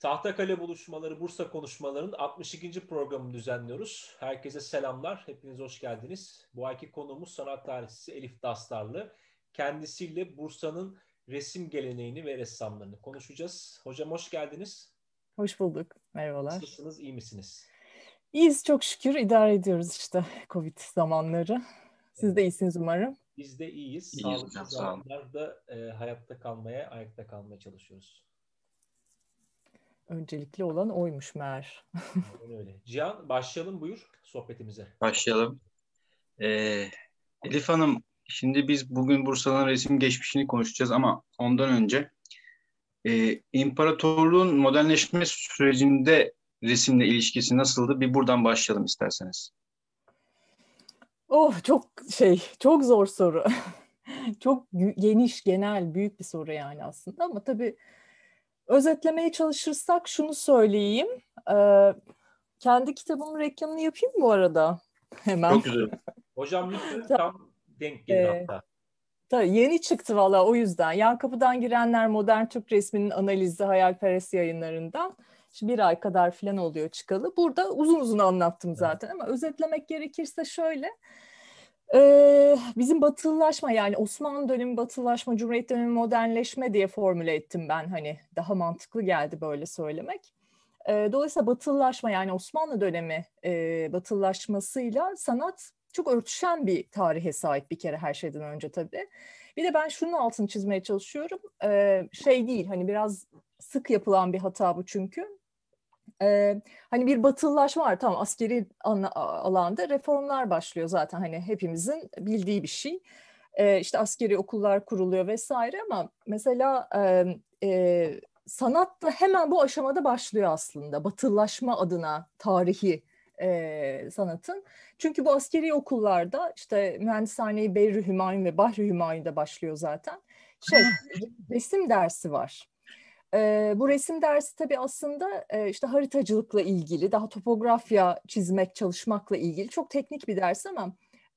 Tahtakale buluşmaları, Bursa konuşmalarının 62. programını düzenliyoruz. Herkese selamlar, hepiniz hoş geldiniz. Bu ayki konuğumuz sanat tarihçisi Elif Dastarlı. Kendisiyle Bursa'nın resim geleneğini ve ressamlarını konuşacağız. Hocam hoş geldiniz. Hoş bulduk, merhabalar. Nasılsınız, iyi misiniz? İyiyiz çok şükür, idare ediyoruz işte Covid zamanları. Siz de iyisiniz umarım. Biz de iyiyiz. İyiyiz Sağlıklı zamanlarda e, hayatta kalmaya, ayakta kalmaya çalışıyoruz. Öncelikli olan oymuş meğer. Öyle. Cihan başlayalım buyur sohbetimize. Başlayalım. Ee, Elif Hanım, şimdi biz bugün Bursa'nın resim geçmişini konuşacağız ama ondan önce e, imparatorluğun modernleşme sürecinde resimle ilişkisi nasıldı? Bir buradan başlayalım isterseniz. Oh çok şey, çok zor soru. çok geniş, genel, büyük bir soru yani aslında ama tabii özetlemeye çalışırsak şunu söyleyeyim. Ee, kendi kitabımın reklamını yapayım bu arada. Hemen. Çok güzel. Hocam lütfen tam denk gelir Ee, hatta. Tabii yeni çıktı valla o yüzden. Yan Kapıdan Girenler Modern Türk Resminin Analizi Hayalperest yayınlarından. Şimdi bir ay kadar falan oluyor çıkalı. Burada uzun uzun anlattım zaten ama özetlemek gerekirse şöyle. Bizim batılılaşma yani Osmanlı dönemi batılılaşma, Cumhuriyet dönemi modernleşme diye formüle ettim ben. Hani daha mantıklı geldi böyle söylemek. Dolayısıyla batılılaşma yani Osmanlı dönemi batılılaşmasıyla sanat çok örtüşen bir tarihe sahip bir kere her şeyden önce tabii. Bir de ben şunun altını çizmeye çalışıyorum. Şey değil hani biraz sık yapılan bir hata bu çünkü. Ee, hani bir batılılaşma var tamam askeri alanda reformlar başlıyor zaten hani hepimizin bildiği bir şey. Ee, işte askeri okullar kuruluyor vesaire ama mesela e, e, sanat da hemen bu aşamada başlıyor aslında batılılaşma adına tarihi e, sanatın. Çünkü bu askeri okullarda işte mühendishaneyi Beyri Hümayun ve Bahri Hümayun'da başlıyor zaten. Şey resim dersi var. E, bu resim dersi tabii aslında e, işte haritacılıkla ilgili, daha topografya çizmek, çalışmakla ilgili çok teknik bir ders ama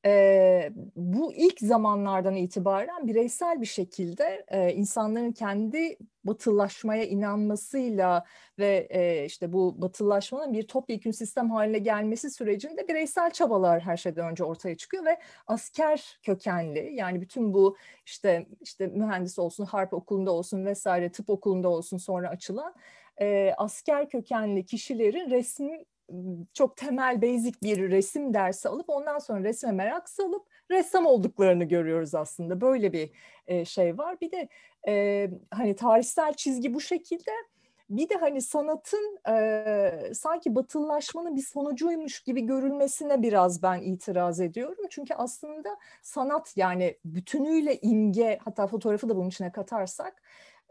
e, bu ilk zamanlardan itibaren bireysel bir şekilde e, insanların kendi batılılaşmaya inanmasıyla ve e, işte bu batılılaşmanın bir topyekün sistem haline gelmesi sürecinde bireysel çabalar her şeyden önce ortaya çıkıyor ve asker kökenli yani bütün bu işte işte mühendis olsun, harp okulunda olsun vesaire tıp okulunda olsun sonra açılan e, asker kökenli kişilerin resmi çok temel basic bir resim dersi alıp ondan sonra resme merak salıp ressam olduklarını görüyoruz aslında. Böyle bir e, şey var. Bir de e, hani tarihsel çizgi bu şekilde. Bir de hani sanatın e, sanki batılılaşmanın bir sonucuymuş gibi görülmesine biraz ben itiraz ediyorum. Çünkü aslında sanat yani bütünüyle imge hatta fotoğrafı da bunun içine katarsak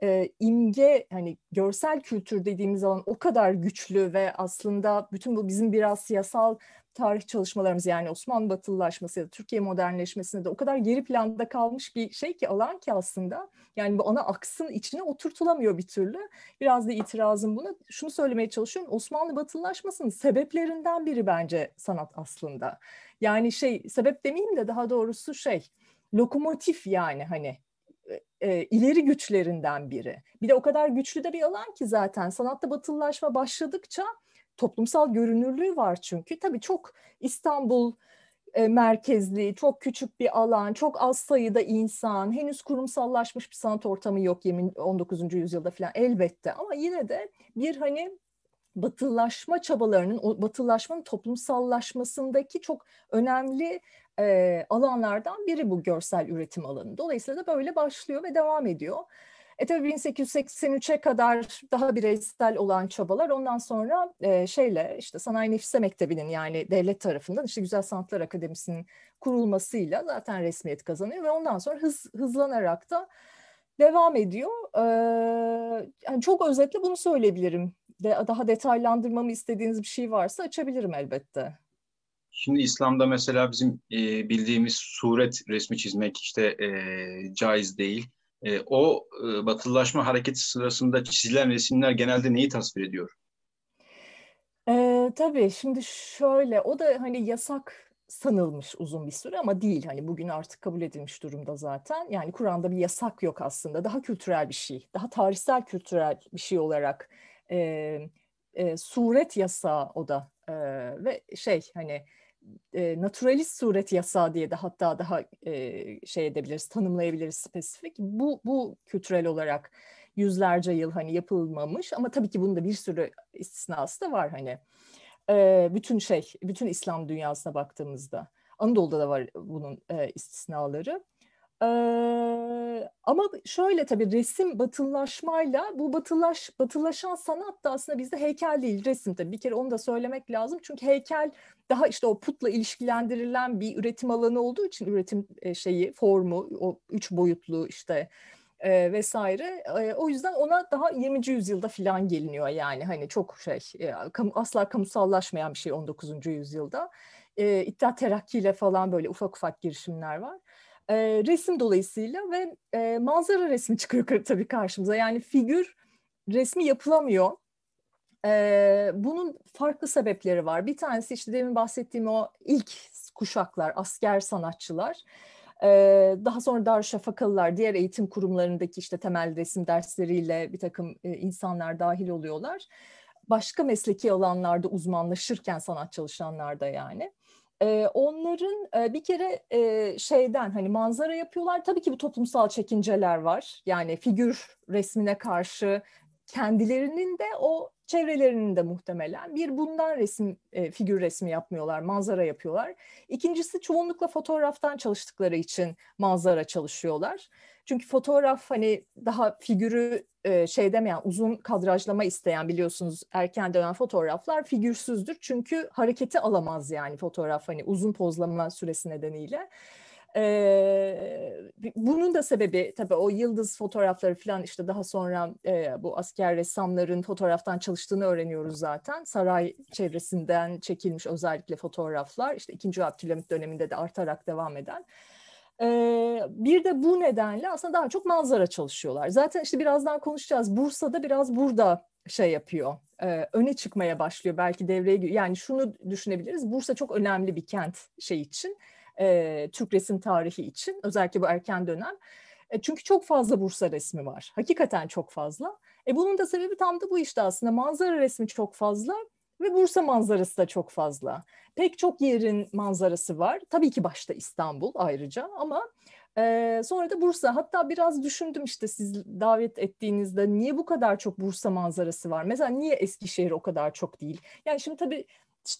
e, imge hani görsel kültür dediğimiz alan o kadar güçlü ve aslında bütün bu bizim biraz siyasal tarih çalışmalarımız yani Osmanlı batılılaşması ya da Türkiye modernleşmesinde de o kadar geri planda kalmış bir şey ki alan ki aslında yani bu ana aksın içine oturtulamıyor bir türlü. Biraz da itirazım buna. Şunu söylemeye çalışıyorum. Osmanlı batılılaşmasının sebeplerinden biri bence sanat aslında. Yani şey sebep demeyeyim de daha doğrusu şey lokomotif yani hani e, ileri güçlerinden biri. Bir de o kadar güçlü de bir alan ki zaten sanatta batılılaşma başladıkça toplumsal görünürlüğü var çünkü. Tabii çok İstanbul e, merkezli, çok küçük bir alan, çok az sayıda insan, henüz kurumsallaşmış bir sanat ortamı yok 19. yüzyılda falan elbette ama yine de bir hani batılılaşma çabalarının, o batılılaşmanın toplumsallaşmasındaki çok önemli e, alanlardan biri bu görsel üretim alanı. Dolayısıyla da böyle başlıyor ve devam ediyor. E tabii 1883'e kadar daha bireysel olan çabalar ondan sonra e, şeyle işte Sanayi Nefise Mektebi'nin yani devlet tarafından işte Güzel Sanatlar Akademisi'nin kurulmasıyla zaten resmiyet kazanıyor ve ondan sonra hız, hızlanarak da devam ediyor. Ee, yani çok özetle bunu söyleyebilirim. De, daha detaylandırmamı istediğiniz bir şey varsa açabilirim elbette. Şimdi İslam'da mesela bizim e, bildiğimiz suret resmi çizmek işte e, caiz değil. E, o e, batılılaşma hareketi sırasında çizilen resimler genelde neyi tasvir ediyor? E, tabii şimdi şöyle o da hani yasak sanılmış uzun bir süre ama değil. Hani bugün artık kabul edilmiş durumda zaten. Yani Kur'an'da bir yasak yok aslında. Daha kültürel bir şey, daha tarihsel kültürel bir şey olarak e, e, suret yasağı o da e, ve şey hani e, naturalist suret yasağı diye de hatta daha e, şey edebiliriz, tanımlayabiliriz spesifik. Bu, bu kültürel olarak yüzlerce yıl hani yapılmamış ama tabii ki bunda bir sürü istisnası da var hani. E, bütün şey, bütün İslam dünyasına baktığımızda. Anadolu'da da var bunun e, istisnaları. Ee, ama şöyle tabii resim batılılaşmayla bu batılaş batılaşan sanat da aslında bizde heykel değil resim tabii bir kere onu da söylemek lazım çünkü heykel daha işte o putla ilişkilendirilen bir üretim alanı olduğu için üretim şeyi formu o üç boyutlu işte e, vesaire e, o yüzden ona daha 20. yüzyılda falan geliniyor yani hani çok şey e, kamu, asla kamusallaşmayan bir şey 19. yüzyılda e, İttihat Terakki falan böyle ufak ufak girişimler var e, resim dolayısıyla ve e, manzara resmi çıkıyor tabii karşımıza. Yani figür resmi yapılamıyor. E, bunun farklı sebepleri var. Bir tanesi işte demin bahsettiğim o ilk kuşaklar, asker sanatçılar. Ee, daha sonra Darüşşafakalılar, diğer eğitim kurumlarındaki işte temel resim dersleriyle bir takım e, insanlar dahil oluyorlar. Başka mesleki alanlarda uzmanlaşırken sanat çalışanlar da yani onların bir kere şeyden hani manzara yapıyorlar. Tabii ki bu toplumsal çekinceler var. Yani figür resmine karşı kendilerinin de o çevrelerinin de muhtemelen bir bundan resim figür resmi yapmıyorlar, manzara yapıyorlar. İkincisi çoğunlukla fotoğraftan çalıştıkları için manzara çalışıyorlar. Çünkü fotoğraf hani daha figürü e, şey demeyen uzun kadrajlama isteyen biliyorsunuz erken dönem fotoğraflar figürsüzdür. Çünkü hareketi alamaz yani fotoğraf hani uzun pozlama süresi nedeniyle. Ee, bunun da sebebi tabii o yıldız fotoğrafları falan işte daha sonra e, bu asker ressamların fotoğraftan çalıştığını öğreniyoruz zaten. Saray çevresinden çekilmiş özellikle fotoğraflar işte 2. Abdülhamit döneminde de artarak devam eden. Bir de bu nedenle aslında daha çok manzara çalışıyorlar. Zaten işte birazdan konuşacağız. Bursa'da biraz burada şey yapıyor, öne çıkmaya başlıyor belki devreye. Yani şunu düşünebiliriz, Bursa çok önemli bir kent şey için, Türk resim tarihi için, özellikle bu erken dönem. E, çünkü çok fazla Bursa resmi var, hakikaten çok fazla. E, bunun da sebebi tam da bu işte aslında manzara resmi çok fazla ve Bursa manzarası da çok fazla. Pek çok yerin manzarası var. Tabii ki başta İstanbul ayrıca ama e, sonra da Bursa. Hatta biraz düşündüm işte siz davet ettiğinizde niye bu kadar çok Bursa manzarası var? Mesela niye Eskişehir o kadar çok değil? Yani şimdi tabii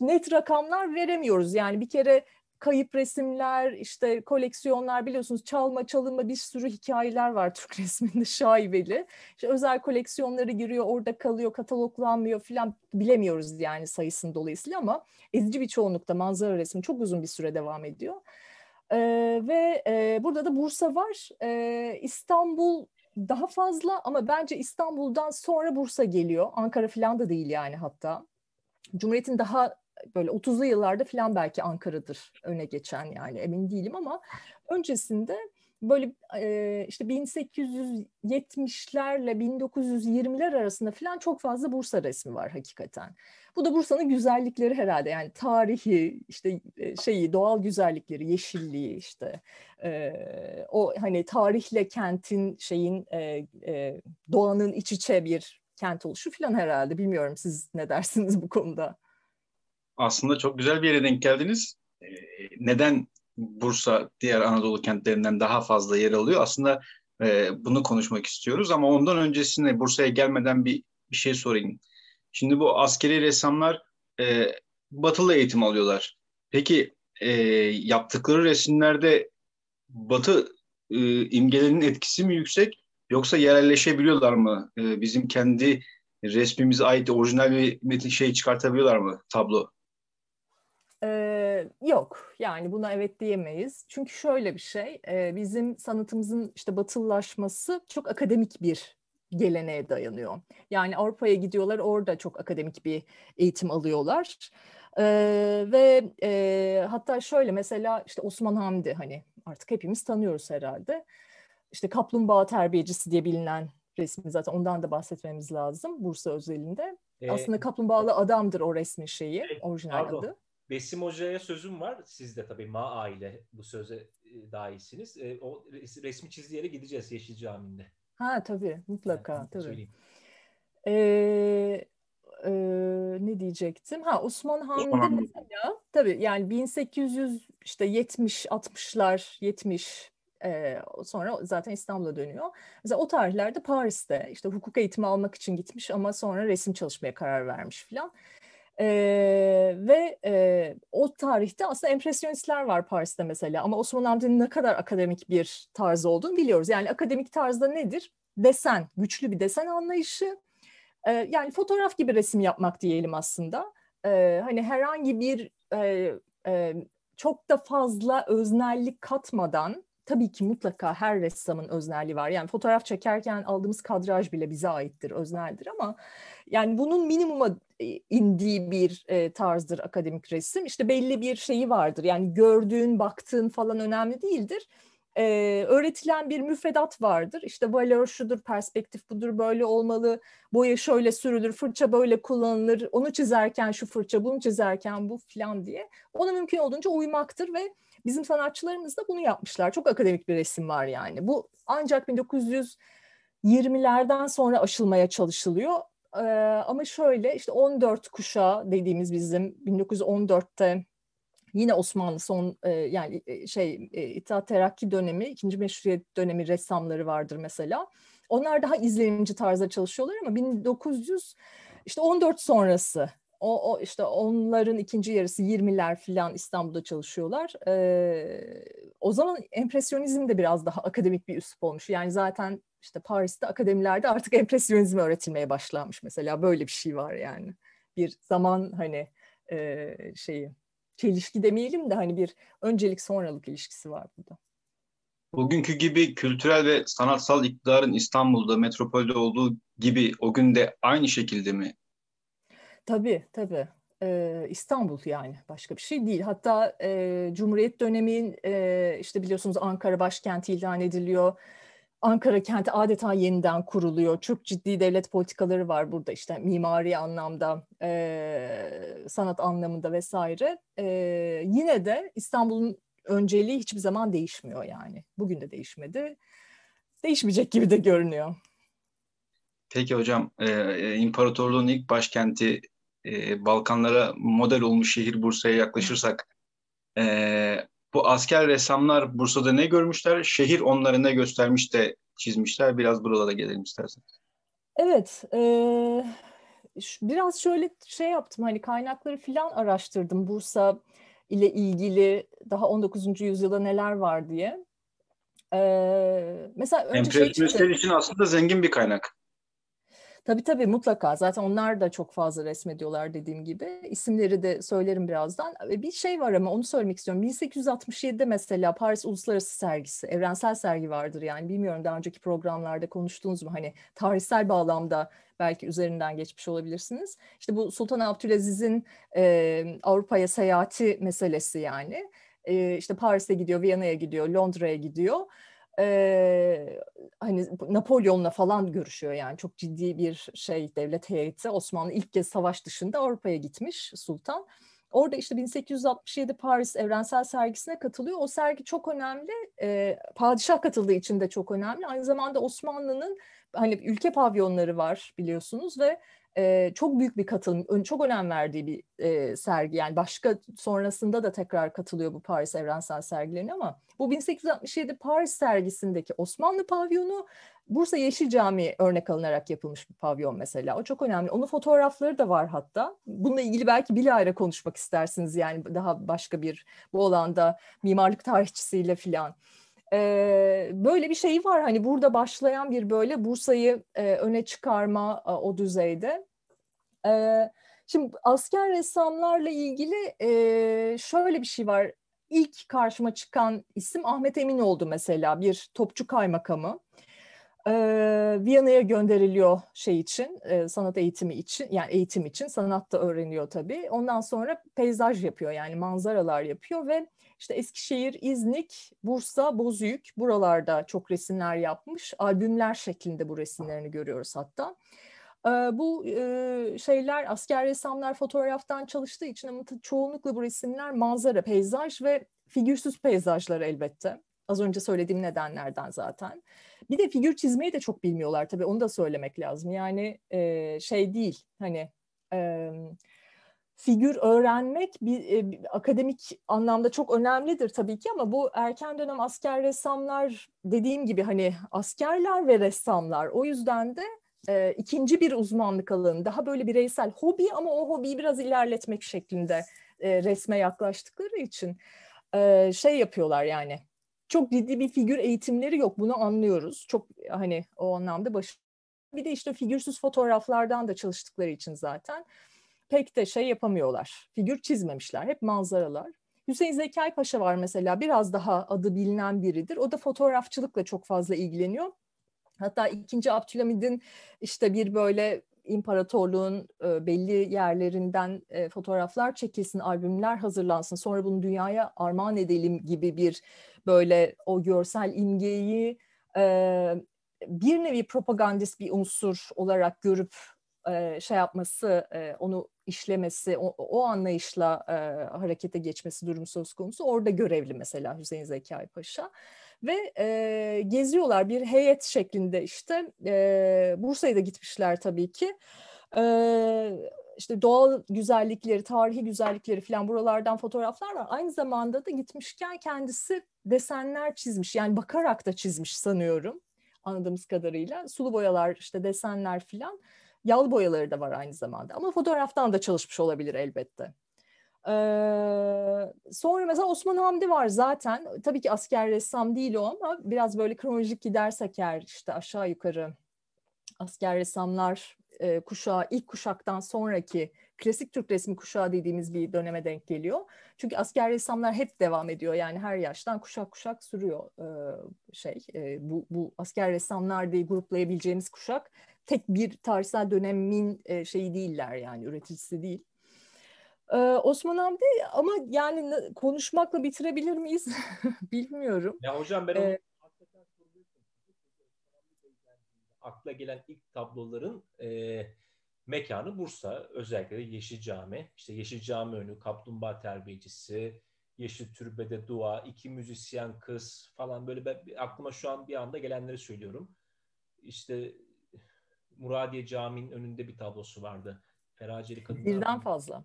net rakamlar veremiyoruz. Yani bir kere kayıp resimler, işte koleksiyonlar biliyorsunuz çalma çalınma bir sürü hikayeler var Türk resminde şaibeli. İşte özel koleksiyonları giriyor, orada kalıyor, kataloglanmıyor falan bilemiyoruz yani sayısını dolayısıyla ama ezici bir çoğunlukta manzara resmi çok uzun bir süre devam ediyor. Ee, ve e, burada da Bursa var. Ee, İstanbul daha fazla ama bence İstanbul'dan sonra Bursa geliyor. Ankara falan da değil yani hatta. Cumhuriyet'in daha böyle 30'lu yıllarda falan belki Ankara'dır öne geçen yani emin değilim ama öncesinde böyle işte 1870'lerle 1920'ler arasında falan çok fazla Bursa resmi var hakikaten. Bu da Bursa'nın güzellikleri herhalde yani tarihi işte şeyi doğal güzellikleri, yeşilliği işte o hani tarihle kentin şeyin doğanın iç içe bir kent oluşu falan herhalde bilmiyorum siz ne dersiniz bu konuda? Aslında çok güzel bir yere denk geldiniz. Ee, neden Bursa diğer Anadolu kentlerinden daha fazla yer alıyor? Aslında e, bunu konuşmak istiyoruz ama ondan öncesinde Bursa'ya gelmeden bir, bir şey sorayım. Şimdi bu askeri ressamlar e, batılı eğitim alıyorlar. Peki e, yaptıkları resimlerde batı e, imgelerinin etkisi mi yüksek yoksa yerelleşebiliyorlar mı? E, bizim kendi resmimize ait orijinal bir şey çıkartabiliyorlar mı tablo? Ee, yok yani buna evet diyemeyiz. Çünkü şöyle bir şey e, bizim sanatımızın işte batılılaşması çok akademik bir geleneğe dayanıyor. Yani Avrupa'ya gidiyorlar orada çok akademik bir eğitim alıyorlar. Ee, ve e, hatta şöyle mesela işte Osman Hamdi hani artık hepimiz tanıyoruz herhalde. İşte kaplumbağa terbiyecisi diye bilinen resmi zaten ondan da bahsetmemiz lazım Bursa özelinde. Ee, Aslında kaplumbağalı adamdır o resmin şeyi, orijinal pardon. adı. Besim Hoca'ya sözüm var. Siz de tabii Ma aile bu söze e, dahilsiniz. E, o resmi çizdiği yere gideceğiz Yeşil Camii'nde. Ha tabii mutlaka yani, tabii. Ee, diyecektim. Ha Osman Hamdi mesela tabii yani 1800 işte 70 60'lar 70 e, sonra zaten İstanbul'a dönüyor. Mesela o tarihlerde Paris'te işte hukuk eğitimi almak için gitmiş ama sonra resim çalışmaya karar vermiş filan. E, ve e, o tarihte aslında empresyonistler var Paris'te mesela ama Osman Hamdi'nin ne kadar akademik bir tarzı olduğunu biliyoruz. Yani akademik tarzda nedir? Desen, güçlü bir desen anlayışı. E, yani fotoğraf gibi resim yapmak diyelim aslında. E, hani herhangi bir e, e, çok da fazla öznellik katmadan tabii ki mutlaka her ressamın öznelliği var. Yani fotoğraf çekerken aldığımız kadraj bile bize aittir, özneldir ama yani bunun minimuma e, indiği bir e, tarzdır akademik resim. İşte belli bir şeyi vardır. Yani gördüğün, baktığın falan önemli değildir. E, öğretilen bir müfredat vardır. İşte valör şudur, perspektif budur, böyle olmalı. Boya şöyle sürülür, fırça böyle kullanılır. Onu çizerken şu fırça, bunu çizerken bu falan diye. Ona mümkün olduğunca uymaktır ve Bizim sanatçılarımız da bunu yapmışlar. Çok akademik bir resim var yani. Bu ancak 1920'lerden sonra aşılmaya çalışılıyor. Ee, ama şöyle işte 14 kuşağı dediğimiz bizim 1914'te yine Osmanlı son e, yani e, şey e, İttihat Terakki dönemi, ikinci meşruiyet dönemi ressamları vardır mesela. Onlar daha izlenimci tarzda çalışıyorlar ama 1900 işte 14 sonrası o, o işte onların ikinci yarısı 20'ler falan İstanbul'da çalışıyorlar. Ee, o zaman empresyonizm de biraz daha akademik bir üslup olmuş. Yani zaten işte Paris'te akademilerde artık empresyonizm öğretilmeye başlanmış mesela böyle bir şey var yani. Bir zaman hani e, şeyi çelişki demeyelim de hani bir öncelik sonralık ilişkisi var burada. Bugünkü gibi kültürel ve sanatsal iktidarın İstanbul'da, metropolde olduğu gibi o gün de aynı şekilde mi Tabii tabii. İstanbul yani başka bir şey değil. Hatta e, Cumhuriyet dönemin e, işte biliyorsunuz Ankara başkenti ilan ediliyor. Ankara kenti adeta yeniden kuruluyor. Çok ciddi devlet politikaları var burada işte mimari anlamda, e, sanat anlamında vesaire. E, yine de İstanbul'un önceliği hiçbir zaman değişmiyor yani. Bugün de değişmedi. Değişmeyecek gibi de görünüyor. Peki hocam, e, imparatorluğun ilk başkenti e, Balkanlara model olmuş şehir Bursa'ya yaklaşırsak e, bu asker ressamlar Bursa'da ne görmüşler? Şehir onlara ne göstermiş de çizmişler? Biraz buralara gelelim isterseniz. Evet. E, biraz şöyle şey yaptım hani kaynakları filan araştırdım Bursa ile ilgili daha 19. yüzyılda neler var diye. Ee, mesela önce şey için aslında zengin bir kaynak. Tabii tabii mutlaka. Zaten onlar da çok fazla resmediyorlar dediğim gibi. İsimleri de söylerim birazdan. Bir şey var ama onu söylemek istiyorum. 1867'de mesela Paris Uluslararası Sergisi, evrensel sergi vardır yani. Bilmiyorum daha önceki programlarda konuştuğunuz mu? Hani tarihsel bağlamda belki üzerinden geçmiş olabilirsiniz. İşte bu Sultan Abdülaziz'in e, Avrupa'ya seyahati meselesi yani. E, işte Paris'e gidiyor, Viyana'ya gidiyor, Londra'ya gidiyor e, hani Napolyon'la falan görüşüyor yani çok ciddi bir şey devlet heyeti Osmanlı ilk kez savaş dışında Avrupa'ya gitmiş sultan. Orada işte 1867 Paris Evrensel Sergisi'ne katılıyor. O sergi çok önemli. E, padişah katıldığı için de çok önemli. Aynı zamanda Osmanlı'nın hani ülke pavyonları var biliyorsunuz ve e, çok büyük bir katılım, çok önem verdiği bir e, sergi. Yani başka sonrasında da tekrar katılıyor bu Paris Evrensel sergilerine ama bu 1867 Paris sergisindeki Osmanlı pavyonu Bursa Yeşil Camii örnek alınarak yapılmış bir pavyon mesela. O çok önemli. Onun fotoğrafları da var hatta. Bununla ilgili belki bilahare konuşmak istersiniz yani daha başka bir bu alanda mimarlık tarihçisiyle filan böyle bir şey var hani burada başlayan bir böyle Bursa'yı öne çıkarma o düzeyde. şimdi asker ressamlarla ilgili şöyle bir şey var. İlk karşıma çıkan isim Ahmet Emin oldu mesela bir topçu kaymakamı. Viyana'ya gönderiliyor şey için, sanat eğitimi için, yani eğitim için, sanat da öğreniyor tabii. Ondan sonra peyzaj yapıyor yani manzaralar yapıyor ve işte Eskişehir, İznik, Bursa, Bozüyük buralarda çok resimler yapmış. Albümler şeklinde bu resimlerini görüyoruz hatta. Bu şeyler asker ressamlar fotoğraftan çalıştığı için ama çoğunlukla bu resimler manzara, peyzaj ve figürsüz peyzajlar elbette. Az önce söylediğim nedenlerden zaten. Bir de figür çizmeyi de çok bilmiyorlar tabii onu da söylemek lazım. Yani şey değil hani figür öğrenmek bir, e, akademik anlamda çok önemlidir tabii ki ama bu erken dönem asker ressamlar dediğim gibi hani askerler ve ressamlar o yüzden de e, ikinci bir uzmanlık alanı daha böyle bireysel hobi ama o hobiyi biraz ilerletmek şeklinde e, resme yaklaştıkları için e, şey yapıyorlar yani çok ciddi bir figür eğitimleri yok bunu anlıyoruz çok hani o anlamda baş bir de işte figürsüz fotoğraflardan da çalıştıkları için zaten pek de şey yapamıyorlar. Figür çizmemişler. Hep manzaralar. Hüseyin Zekai Paşa var mesela biraz daha adı bilinen biridir. O da fotoğrafçılıkla çok fazla ilgileniyor. Hatta ikinci Abdülhamid'in işte bir böyle imparatorluğun e, belli yerlerinden e, fotoğraflar çekilsin, albümler hazırlansın, sonra bunu dünyaya armağan edelim gibi bir böyle o görsel imgeyi e, bir nevi propagandist bir unsur olarak görüp şey yapması, onu işlemesi, o, anlayışla harekete geçmesi durum söz konusu. Orada görevli mesela Hüseyin Zekai Paşa. Ve e, geziyorlar bir heyet şeklinde işte e, Bursa'ya da gitmişler tabii ki. E, işte doğal güzellikleri, tarihi güzellikleri falan buralardan fotoğraflar var. Aynı zamanda da gitmişken kendisi desenler çizmiş. Yani bakarak da çizmiş sanıyorum anladığımız kadarıyla. Sulu boyalar, işte desenler filan. Yağlı boyaları da var aynı zamanda. Ama fotoğraftan da çalışmış olabilir elbette. Ee, sonra mesela Osman Hamdi var zaten. Tabii ki asker ressam değil o ama biraz böyle kronolojik gidersek eğer işte aşağı yukarı asker ressamlar e, kuşağı ilk kuşaktan sonraki klasik Türk resmi kuşağı dediğimiz bir döneme denk geliyor. Çünkü asker ressamlar hep devam ediyor. Yani her yaştan kuşak kuşak sürüyor e, şey. E, bu, bu asker ressamlar diye gruplayabileceğimiz kuşak tek bir tarihsel dönemin e, şeyi değiller yani üreticisi değil. Ee, Osman Hamdi ama yani konuşmakla bitirebilir miyiz bilmiyorum. Ya hocam ben ee, akla gelen ilk tabloların e, mekanı Bursa. Özellikle de Yeşil Cami. İşte Yeşil Cami önü, Kaplumbağa Terbiyecisi, Yeşil Türbede Dua, iki müzisyen kız falan böyle ben, aklıma şu an bir anda gelenleri söylüyorum. İşte Muradiye Camii'nin önünde bir tablosu vardı. Feraceli kadınlar. Birden fazla.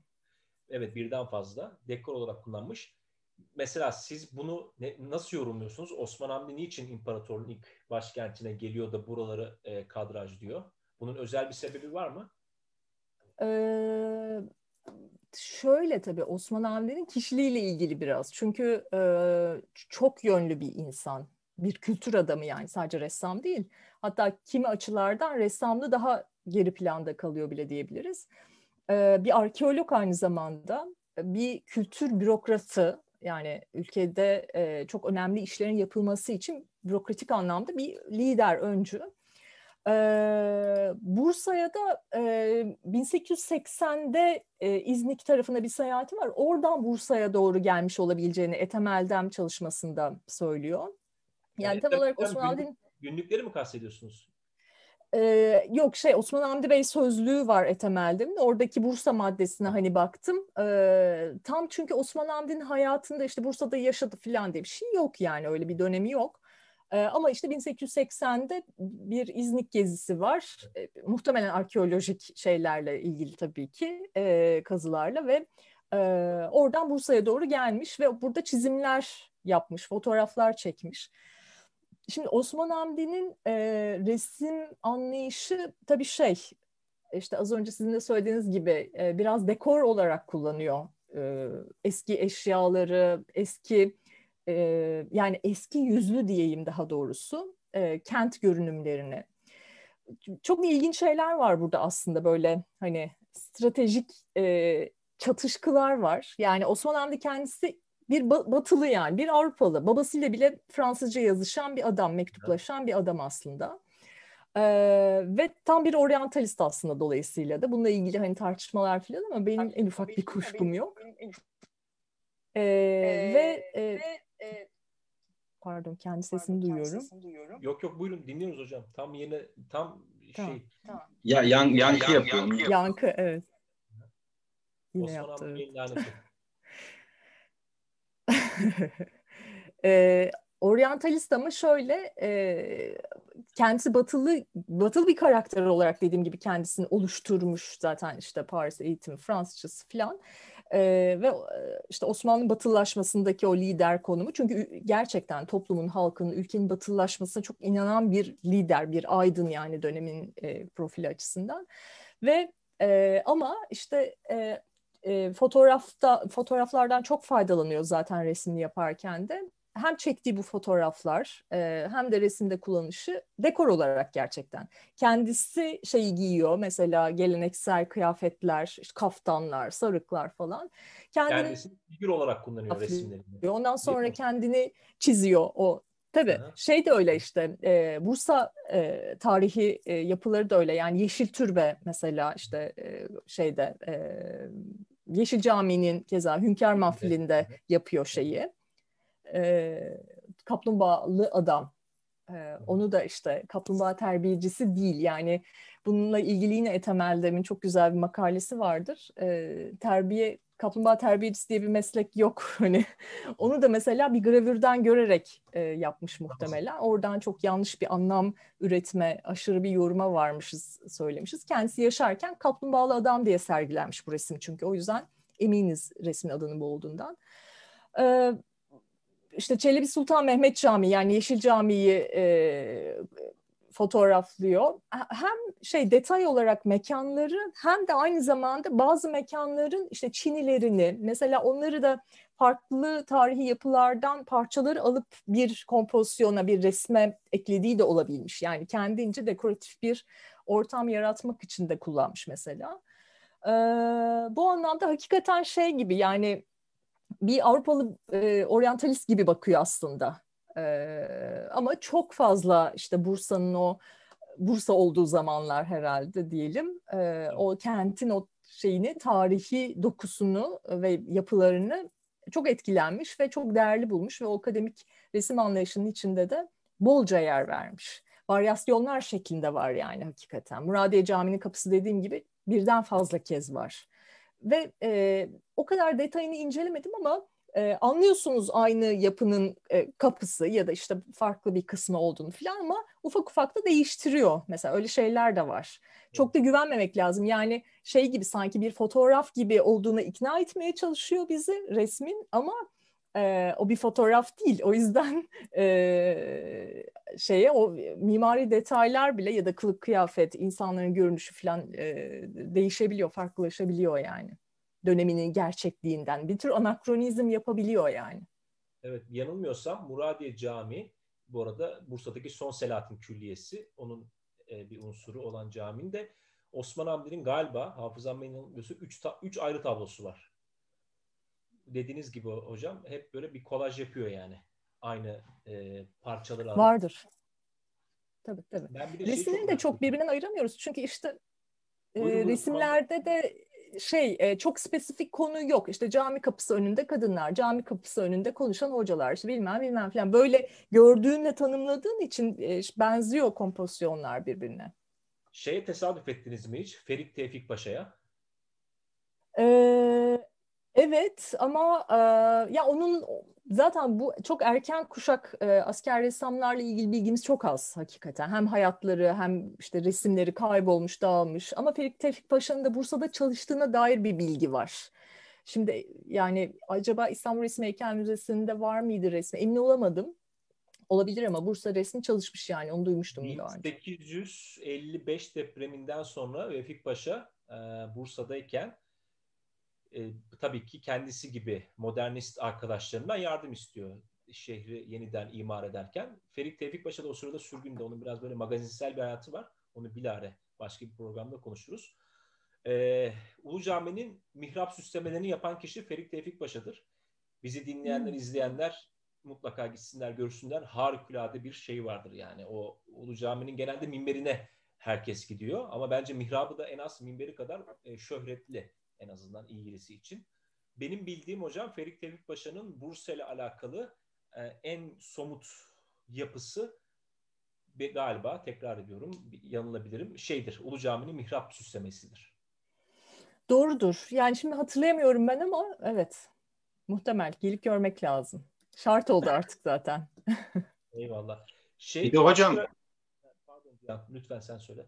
Evet birden fazla. Dekor olarak kullanmış. Mesela siz bunu ne, nasıl yorumluyorsunuz? Osman Hamdi niçin imparatorluğun ilk başkentine geliyor da buraları e, kadraj diyor? Bunun özel bir sebebi var mı? Ee, şöyle tabii Osman Hamdi'nin kişiliğiyle ilgili biraz. Çünkü e, çok yönlü bir insan. Bir kültür adamı yani sadece ressam değil. Hatta kimi açılardan ressamlığı daha geri planda kalıyor bile diyebiliriz. Bir arkeolog aynı zamanda bir kültür bürokratı yani ülkede e, çok önemli işlerin yapılması için bürokratik anlamda bir lider, öncü. Ee, Bursa'ya da e, 1880'de e, İznik tarafına bir seyahati var. Oradan Bursa'ya doğru gelmiş olabileceğini Ethem Eldem çalışmasında söylüyor. Yani, yani tam olarak Osman Hamdi'nin... Günlükleri mi kastediyorsunuz? Yok şey Osman Hamdi Bey sözlüğü var Etemel'de. Oradaki Bursa maddesine hani baktım. Ee, tam çünkü Osman Hamdi'nin hayatında işte Bursa'da yaşadı falan diye bir şey yok yani öyle bir dönemi yok. Ee, ama işte 1880'de bir İznik gezisi var. Ee, muhtemelen arkeolojik şeylerle ilgili tabii ki e, kazılarla ve e, oradan Bursa'ya doğru gelmiş ve burada çizimler yapmış, fotoğraflar çekmiş. Şimdi Osman Hamdi'nin e, resim anlayışı tabii şey, işte az önce sizin de söylediğiniz gibi e, biraz dekor olarak kullanıyor e, eski eşyaları, eski e, yani eski yüzlü diyeyim daha doğrusu e, kent görünümlerini. Çok ilginç şeyler var burada aslında böyle hani stratejik e, çatışkılar var. Yani Osman Hamdi kendisi bir batılı yani bir Avrupalı babasıyla bile Fransızca yazışan bir adam mektuplaşan bir adam aslında ee, ve tam bir oryantalist aslında dolayısıyla da bununla ilgili hani tartışmalar falan ama benim en ufak bir kuşkum yok ee, ee, ve e, pardon kendi sesimi duyuyorum. Yok yok buyurun dinliyoruz hocam. Tam yeni tam tamam, şey. Tamam. Ya yan, yankı yapıyor. Yankı evet. Yine Osman yaptı. Evet. e, oryantalist ama şöyle e, kendisi batılı batılı bir karakter olarak dediğim gibi kendisini oluşturmuş zaten işte Paris eğitimi Fransızcası falan e, ve işte Osmanlı batılılaşmasındaki o lider konumu. Çünkü gerçekten toplumun halkının ülkenin batılılaşmasına çok inanan bir lider bir aydın yani dönemin e, profili açısından. Ve e, ama işte e, e, fotoğrafta fotoğraflardan çok faydalanıyor zaten resmini yaparken de hem çektiği bu fotoğraflar e, hem de resimde kullanışı dekor olarak gerçekten. Kendisi şeyi giyiyor mesela geleneksel kıyafetler, işte kaftanlar, sarıklar falan. Kendini Kendisi figür olarak kullanıyor resimlerini. Ondan sonra kendini çiziyor o Tabii Hı-hı. şey de öyle işte e, Bursa e, tarihi e, yapıları da öyle yani Yeşil Türbe mesela işte e, şeyde e, Yeşil Cami'nin keza Hünkar Mahfili'nde yapıyor şeyi e, kaplumbağalı adam. E, onu da işte kaplumbağa terbiyecisi değil. Yani bununla ilgili yine Ethem Eldem'in çok güzel bir makalesi vardır. E, terbiye kaplumbağa terbiyecisi diye bir meslek yok. Hani onu da mesela bir gravürden görerek e, yapmış muhtemelen. Oradan çok yanlış bir anlam üretme, aşırı bir yoruma varmışız, söylemişiz. Kendisi yaşarken kaplumbağalı adam diye sergilenmiş bu resim çünkü. O yüzden eminiz resmin adının bu olduğundan. E, işte Çelebi Sultan Mehmet Camii yani Yeşil Camii'yi e, fotoğraflıyor. Hem şey detay olarak mekanları hem de aynı zamanda bazı mekanların işte çinilerini mesela onları da farklı tarihi yapılardan parçaları alıp bir kompozisyona, bir resme eklediği de olabilmiş. Yani kendince dekoratif bir ortam yaratmak için de kullanmış mesela. Ee, bu anlamda hakikaten şey gibi yani bir Avrupalı e, oryantalist gibi bakıyor aslında. Ama çok fazla işte Bursa'nın o Bursa olduğu zamanlar herhalde diyelim. E, o kentin o şeyini, tarihi dokusunu ve yapılarını çok etkilenmiş ve çok değerli bulmuş ve o akademik resim anlayışının içinde de bolca yer vermiş. Varyasyonlar şeklinde var yani hakikaten. Muradiye Camii'nin kapısı dediğim gibi birden fazla kez var ve e, o kadar detayını incelemedim ama e, anlıyorsunuz aynı yapının e, kapısı ya da işte farklı bir kısmı olduğunu falan ama ufak ufak da değiştiriyor. Mesela öyle şeyler de var. Çok da güvenmemek lazım. Yani şey gibi sanki bir fotoğraf gibi olduğuna ikna etmeye çalışıyor bizi resmin ama e, o bir fotoğraf değil. O yüzden e, şeye o mimari detaylar bile ya da kılık kıyafet, insanların görünüşü falan e, değişebiliyor, farklılaşabiliyor yani. Döneminin gerçekliğinden. Bir tür anakronizm yapabiliyor yani. Evet yanılmıyorsam Muradiye Camii bu arada Bursa'daki son Selahattin Külliyesi onun e, bir unsuru olan caminin de Osman Hamdi'nin galiba hafızam beni yanılmıyorsa 3 ayrı tablosu var dediğiniz gibi hocam hep böyle bir kolaj yapıyor yani. Aynı e, parçaları alıp. Vardır. Tabii tabii. Resimleri çok de çok birbirinden ayıramıyoruz. Çünkü işte e, buyurun, resimlerde de şey e, çok spesifik konu yok. İşte cami kapısı önünde kadınlar, cami kapısı önünde konuşan hocalar, işte bilmem bilmem falan. Böyle gördüğünle tanımladığın için e, benziyor kompozisyonlar birbirine. Şeye tesadüf ettiniz mi hiç? Ferit Tevfik Paşa'ya. Ee, Evet ama e, ya onun zaten bu çok erken kuşak e, asker ressamlarla ilgili bilgimiz çok az hakikaten. Hem hayatları hem işte resimleri kaybolmuş, dağılmış. Ama Ferik Tevfik Paşa'nın da Bursa'da çalıştığına dair bir bilgi var. Şimdi yani acaba İstanbul Resim Heykel Müzesi'nde var mıydı resmi? Emin olamadım. Olabilir ama Bursa resmi çalışmış yani onu duymuştum daha önce. 1855 depreminden sonra Vefik Paşa e, Bursa'dayken e, tabii ki kendisi gibi modernist arkadaşlarından yardım istiyor şehri yeniden imar ederken. Ferit Tevfik Paşa da o sırada sürgünde. Onun biraz böyle magazinsel bir hayatı var. Onu bilare başka bir programda konuşuruz. Ee, Ulu Cami'nin mihrap süslemelerini yapan kişi Ferit Tevfik Paşa'dır. Bizi dinleyenler, hmm. izleyenler mutlaka gitsinler, görsünler. Harikulade bir şey vardır yani. O Ulu Cami'nin genelde minberine herkes gidiyor. Ama bence mihrabı da en az minberi kadar e, şöhretli en azından ilgilisi için. Benim bildiğim hocam Ferik Tevfik Paşa'nın Bursa ile alakalı e, en somut yapısı ve galiba tekrar ediyorum yanılabilirim şeydir. Ulu Cami'nin mihrap süslemesidir. Doğrudur. Yani şimdi hatırlayamıyorum ben ama evet muhtemel gelip görmek lazım. Şart oldu artık zaten. Eyvallah. Şey, Bir de hocam Pardon lütfen sen söyle.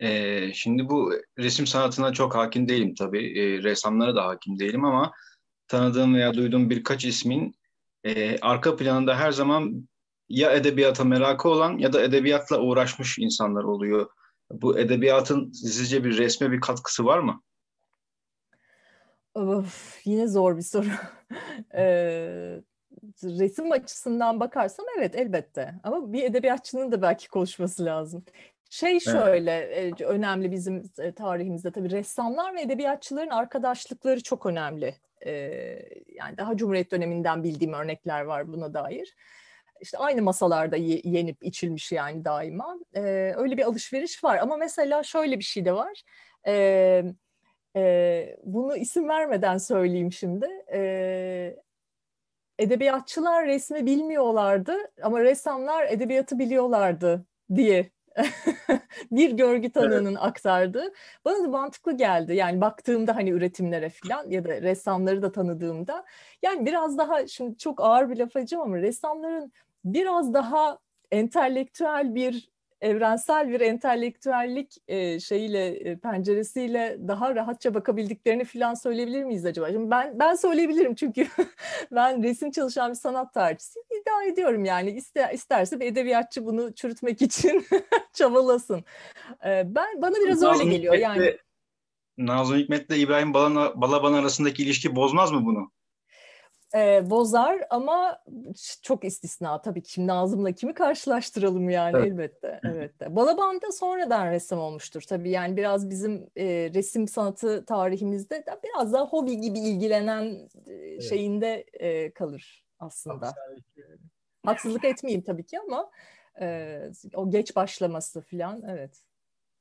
Ee, şimdi bu resim sanatına çok hakim değilim tabii. Ee, ressamlara da hakim değilim ama tanıdığım veya duyduğum birkaç ismin e, arka planında her zaman ya edebiyata merakı olan ya da edebiyatla uğraşmış insanlar oluyor. Bu edebiyatın sizce bir resme bir katkısı var mı? Of, yine zor bir soru. Ee, resim açısından bakarsam evet elbette. Ama bir edebiyatçının da belki konuşması lazım. Şey şöyle evet. önemli bizim tarihimizde tabii ressamlar ve edebiyatçıların arkadaşlıkları çok önemli. Ee, yani daha Cumhuriyet döneminden bildiğim örnekler var buna dair. İşte aynı masalarda yenip içilmiş yani daima. Ee, öyle bir alışveriş var ama mesela şöyle bir şey de var. E, bunu isim vermeden söyleyeyim şimdi. Edebiyatçılar resmi bilmiyorlardı ama ressamlar edebiyatı biliyorlardı diye bir görgü tanığının evet. aktardığı. Bana da mantıklı geldi. Yani baktığımda hani üretimlere falan ya da ressamları da tanıdığımda. Yani biraz daha şimdi çok ağır bir laf ama ressamların biraz daha entelektüel bir evrensel bir entelektüellik e, şeyiyle e, penceresiyle daha rahatça bakabildiklerini falan söyleyebilir miyiz acaba? Şimdi ben ben söyleyebilirim çünkü ben resim çalışan bir sanat tarihçisiyim. iddia ediyorum yani ister, isterse bir edebiyatçı bunu çürütmek için çabalasın. E, ben bana biraz Nazım öyle geliyor Hikmet'le, yani. Nazım Hikmet'le İbrahim Balaban arasındaki ilişki bozmaz mı bunu? E, bozar ama çok istisna tabii ki. Şimdi Nazım'la kimi karşılaştıralım yani evet. elbette. Evet. Balaban da sonradan ressam olmuştur tabii. Yani biraz bizim e, resim sanatı tarihimizde de biraz daha hobi gibi ilgilenen e, şeyinde e, kalır aslında. Haksızlık etmeyeyim tabii ki ama e, o geç başlaması falan evet.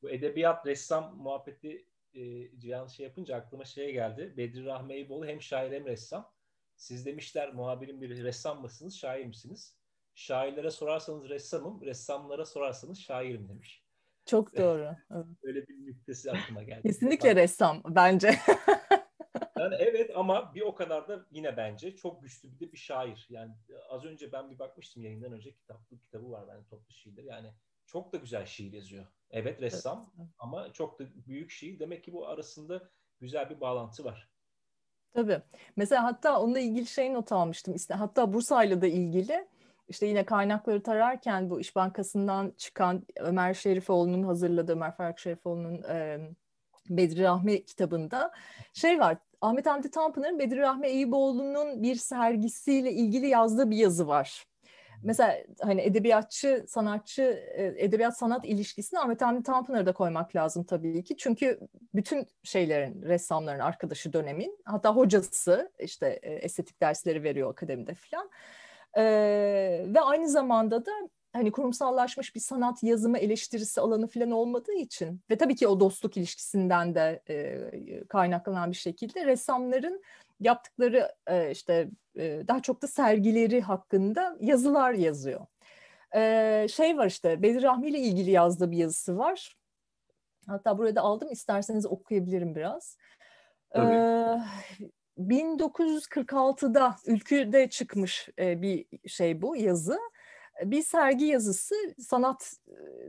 Bu edebiyat ressam muhabbeti e, Cihan şey yapınca aklıma şey geldi. Bedri Rahmi Eyüboğlu hem şair hem ressam. Siz demişler muhabirin bir ressam mısınız, şair misiniz? Şairlere sorarsanız ressamım, ressamlara sorarsanız şairim demiş. Çok doğru. Öyle bir nüktesi aklıma geldi. Kesinlikle ressam bence. yani evet ama bir o kadar da yine bence çok güçlü bir de bir şair. Yani az önce ben bir bakmıştım yayından önce kitaplı kitabı var yani toplu şiirler. Yani çok da güzel şiir yazıyor. Evet ressam evet. ama çok da büyük şiir. Demek ki bu arasında güzel bir bağlantı var. Tabii. Mesela hatta onunla ilgili şey not almıştım. İşte hatta Bursa'yla da ilgili işte yine kaynakları tararken bu İş Bankası'ndan çıkan Ömer Şerifoğlu'nun hazırladığı Ömer Faruk Şerifoğlu'nun e, Bedri Rahmi kitabında şey var. Ahmet Hamdi Tanpınar'ın Bedri Rahmi Eyüboğlu'nun bir sergisiyle ilgili yazdığı bir yazı var mesela hani edebiyatçı, sanatçı, e, edebiyat sanat ilişkisini Ahmet Hamdi Tanpınar'ı da koymak lazım tabii ki. Çünkü bütün şeylerin, ressamların arkadaşı dönemin, hatta hocası işte e, estetik dersleri veriyor akademide falan. Ee, ve aynı zamanda da hani kurumsallaşmış bir sanat yazımı eleştirisi alanı falan olmadığı için ve tabii ki o dostluk ilişkisinden de e, kaynaklanan bir şekilde ressamların yaptıkları e, işte e, daha çok da sergileri hakkında yazılar yazıyor. E, şey var işte Bedir Rahmi ile ilgili yazdığı bir yazısı var. Hatta burada aldım isterseniz okuyabilirim biraz. Tabii. 1946'da Ülkü'de çıkmış bir şey bu yazı bir sergi yazısı sanat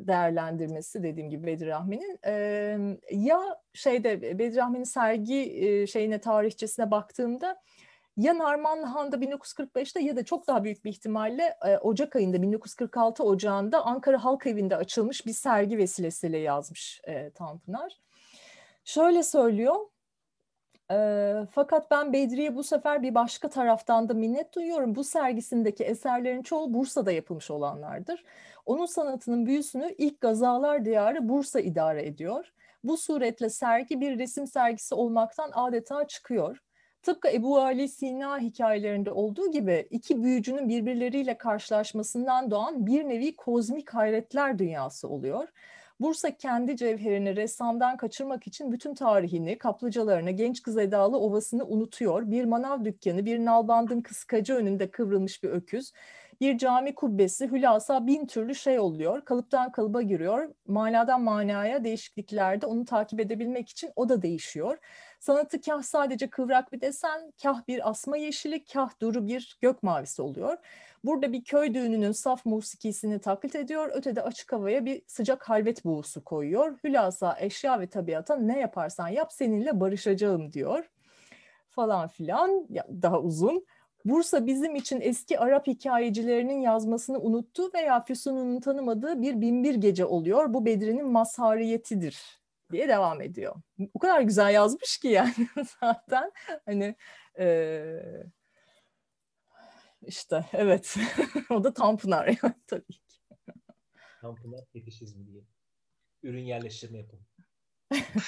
değerlendirmesi dediğim gibi Bedir Rahmi'nin ya şeyde Bedir Rahmi'nin sergi şeyine tarihçesine baktığımda ya Narmanlıhan'da 1945'te ya da çok daha büyük bir ihtimalle Ocak ayında 1946 Ocağı'nda Ankara Halk Evi'nde açılmış bir sergi vesilesiyle yazmış Tanpınar. Şöyle söylüyor, e, fakat ben Bedri'ye bu sefer bir başka taraftan da minnet duyuyorum. Bu sergisindeki eserlerin çoğu Bursa'da yapılmış olanlardır. Onun sanatının büyüsünü ilk Gazalar Diyarı Bursa idare ediyor. Bu suretle sergi bir resim sergisi olmaktan adeta çıkıyor. Tıpkı Ebu Ali Sina hikayelerinde olduğu gibi iki büyücünün birbirleriyle karşılaşmasından doğan bir nevi kozmik hayretler dünyası oluyor. Bursa kendi cevherini ressamdan kaçırmak için bütün tarihini, kaplıcalarını, genç kız edalı ovasını unutuyor. Bir manav dükkanı, bir nalbandın kıskacı önünde kıvrılmış bir öküz, bir cami kubbesi hülasa bin türlü şey oluyor. Kalıptan kalıba giriyor. Manadan manaya değişikliklerde onu takip edebilmek için o da değişiyor. Sanatı kah sadece kıvrak bir desen, kah bir asma yeşili, kah duru bir gök mavisi oluyor. Burada bir köy düğününün saf musikisini taklit ediyor. Ötede açık havaya bir sıcak halvet buğusu koyuyor. Hülasa eşya ve tabiata ne yaparsan yap seninle barışacağım diyor. Falan filan daha uzun. Bursa bizim için eski Arap hikayecilerinin yazmasını unuttu veya Füsun'un tanımadığı bir binbir gece oluyor. Bu Bedri'nin mazhariyetidir diye devam ediyor. O kadar güzel yazmış ki yani zaten hani e, işte evet o da Tanpınar yani tabii ki. Tanpınar fetişizmi diye. Ürün yerleştirme yapalım.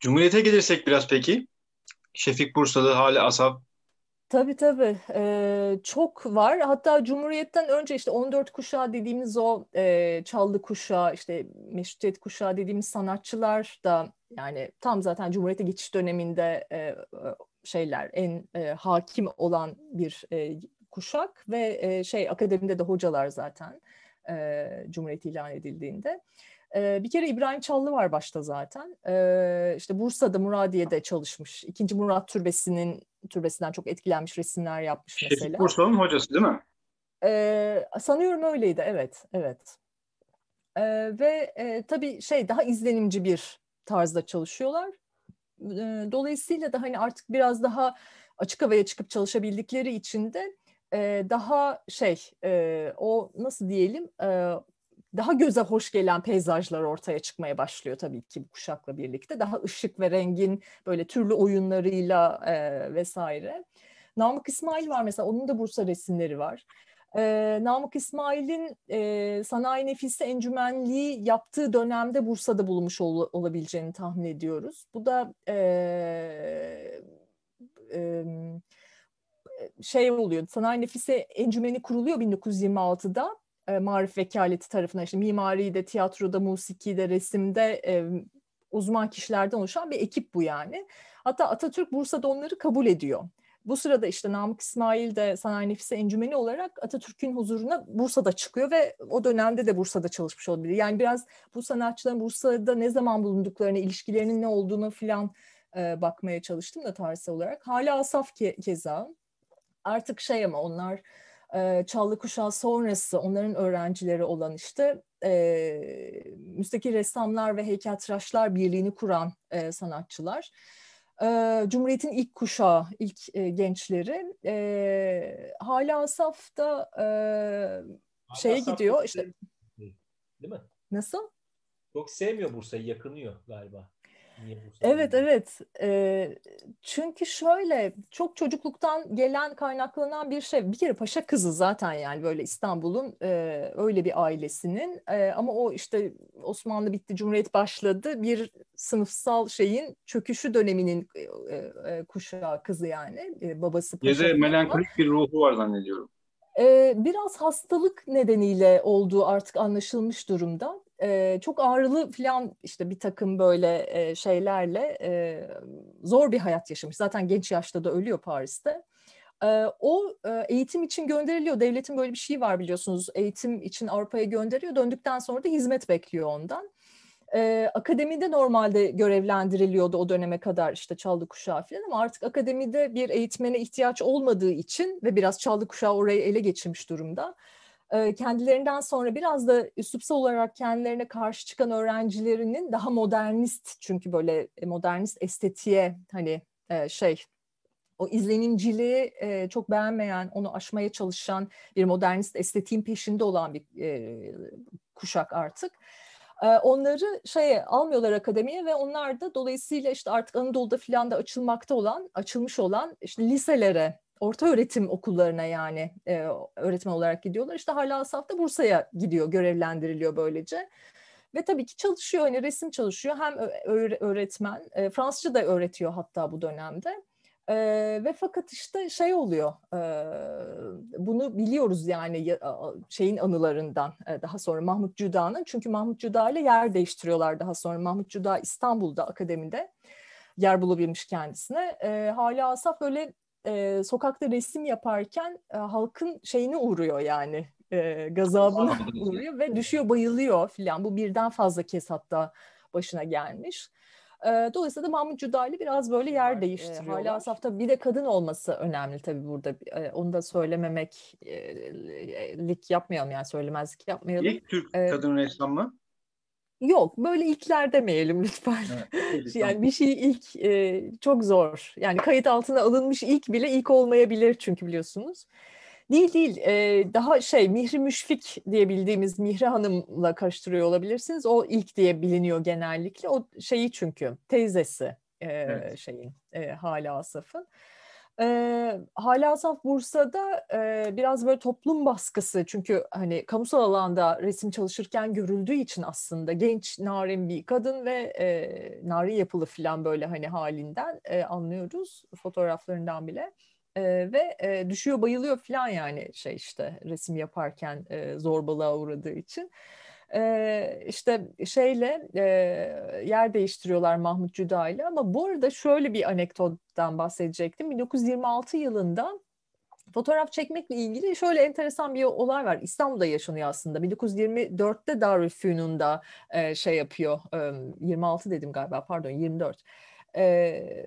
Cumhuriyete gelirsek biraz peki. Şefik Bursalı, Hale Asaf. Tabii tabii. Ee, çok var. Hatta Cumhuriyet'ten önce işte 14 kuşağı dediğimiz o e, Çallı kuşağı, işte Meşrutiyet kuşağı dediğimiz sanatçılar da yani tam zaten Cumhuriyet'e geçiş döneminde e, şeyler en e, hakim olan bir e, kuşak ve e, şey akademide de hocalar zaten e, Cumhuriyet ilan edildiğinde. E, bir kere İbrahim Çallı var başta zaten. E, işte Bursa'da Muradiye'de çalışmış. İkinci Murat Türbesi'nin türbesinden çok etkilenmiş resimler yapmış Şefik mesela. Şefik Bursa'nın hocası değil mi? E, sanıyorum öyleydi evet evet. E, ve e, tabii şey daha izlenimci bir tarzda çalışıyorlar dolayısıyla da hani artık biraz daha açık havaya çıkıp çalışabildikleri için de daha şey o nasıl diyelim daha göze hoş gelen peyzajlar ortaya çıkmaya başlıyor tabii ki bu kuşakla birlikte. Daha ışık ve rengin böyle türlü oyunlarıyla vesaire. Namık İsmail var mesela onun da Bursa resimleri var. E, Namık İsmail'in e, sanayi nefisi encümenliği yaptığı dönemde Bursa'da bulunmuş ol, olabileceğini tahmin ediyoruz. Bu da e, e, şey oluyor, sanayi nefisi encümeni kuruluyor 1926'da. E, Marif Vekaleti tarafından işte mimaride, tiyatroda, musikide, resimde e, uzman kişilerden oluşan bir ekip bu yani. Hatta Atatürk Bursa'da onları kabul ediyor. Bu sırada işte Namık İsmail de Sanayi Nefisi Encümeni olarak Atatürk'ün huzuruna Bursa'da çıkıyor ve o dönemde de Bursa'da çalışmış olabilir. Yani biraz bu sanatçıların Bursa'da ne zaman bulunduklarını, ilişkilerinin ne olduğunu filan e, bakmaya çalıştım da tarihsel olarak. Hala Asaf ke keza. Artık şey ama onlar e, Çallı Kuşağı sonrası onların öğrencileri olan işte e, müstakil ressamlar ve heykeltıraşlar birliğini kuran e, sanatçılar e, Cumhuriyet'in ilk kuşağı, ilk e, gençleri. E, Hala Asaf da e, şeye Asaf gidiyor. işte Değil mi? Nasıl? Çok sevmiyor Bursa'yı, yakınıyor galiba. Evet evet. E, çünkü şöyle çok çocukluktan gelen kaynaklanan bir şey. Bir kere paşa kızı zaten yani böyle İstanbul'un e, öyle bir ailesinin. E, ama o işte Osmanlı bitti Cumhuriyet başladı. Bir sınıfsal şeyin çöküşü döneminin e, e, kuşağı kızı yani. E, babası paşa. Ya da melankolik bir ruhu var zannediyorum. Biraz hastalık nedeniyle olduğu artık anlaşılmış durumda e, çok ağrılı falan işte bir takım böyle e, şeylerle e, zor bir hayat yaşamış. Zaten genç yaşta da ölüyor Paris'te. E, o e, eğitim için gönderiliyor. Devletin böyle bir şeyi var biliyorsunuz. Eğitim için Avrupa'ya gönderiyor. Döndükten sonra da hizmet bekliyor ondan. E, akademide normalde görevlendiriliyordu o döneme kadar işte çaldı kuşağı falan ama artık akademide bir eğitmene ihtiyaç olmadığı için ve biraz çaldı kuşağı orayı ele geçirmiş durumda kendilerinden sonra biraz da üslupsal olarak kendilerine karşı çıkan öğrencilerinin daha modernist çünkü böyle modernist estetiğe hani şey o izlenimciliği çok beğenmeyen, onu aşmaya çalışan bir modernist estetiğin peşinde olan bir kuşak artık. onları şeye almıyorlar akademiye ve onlar da dolayısıyla işte artık Anadolu'da filan da açılmakta olan, açılmış olan işte liselere orta öğretim okullarına yani e, öğretmen olarak gidiyorlar. İşte hala Asaf da Bursa'ya gidiyor, görevlendiriliyor böylece. Ve tabii ki çalışıyor, hani resim çalışıyor. Hem öğretmen, e, Fransızca da öğretiyor hatta bu dönemde. E, ve fakat işte şey oluyor, e, bunu biliyoruz yani şeyin anılarından e, daha sonra Mahmut Cüda'nın. Çünkü Mahmut Cüda ile yer değiştiriyorlar daha sonra. Mahmut Cüda İstanbul'da akademide yer bulabilmiş kendisine. E, Hala Asaf böyle e, sokakta resim yaparken e, halkın şeyine uğruyor yani e, gazabına uğruyor ve düşüyor bayılıyor filan. Bu birden fazla kez hatta başına gelmiş. E, dolayısıyla da Mahmut Cudali biraz böyle yer değiştiriyor. Hala safta bir de kadın olması önemli tabii burada. E, onu da söylememek e, lik yapmayalım yani söylemezlik yapmayalım. İlk Türk kadın ressam mı? Yok böyle ilkler demeyelim lütfen. Evet, yani bir şey ilk e, çok zor. Yani kayıt altına alınmış ilk bile ilk olmayabilir çünkü biliyorsunuz. Değil değil. E, daha şey Mihri Müşfik diye bildiğimiz Mihri Hanım'la karıştırıyor olabilirsiniz. O ilk diye biliniyor genellikle. O şeyi çünkü teyzesi e, evet. şeyin e, Hala Asaf'ın. E, Hala Asaf Bursa'da e, biraz böyle toplum baskısı çünkü hani kamusal alanda resim çalışırken görüldüğü için aslında genç narin bir kadın ve e, narin yapılı falan böyle hani halinden e, anlıyoruz fotoğraflarından bile. E, ve e, düşüyor bayılıyor falan yani şey işte resim yaparken e, zorbalığa uğradığı için. E, işte şeyle e, yer değiştiriyorlar Mahmut Cüda ile ama bu arada şöyle bir anekdottan bahsedecektim. 1926 yılında fotoğraf çekmekle ilgili şöyle enteresan bir olay var. İstanbul'da yaşanıyor aslında. 1924'te Darülfünun'da e, şey yapıyor. E, 26 dedim galiba pardon 24. E,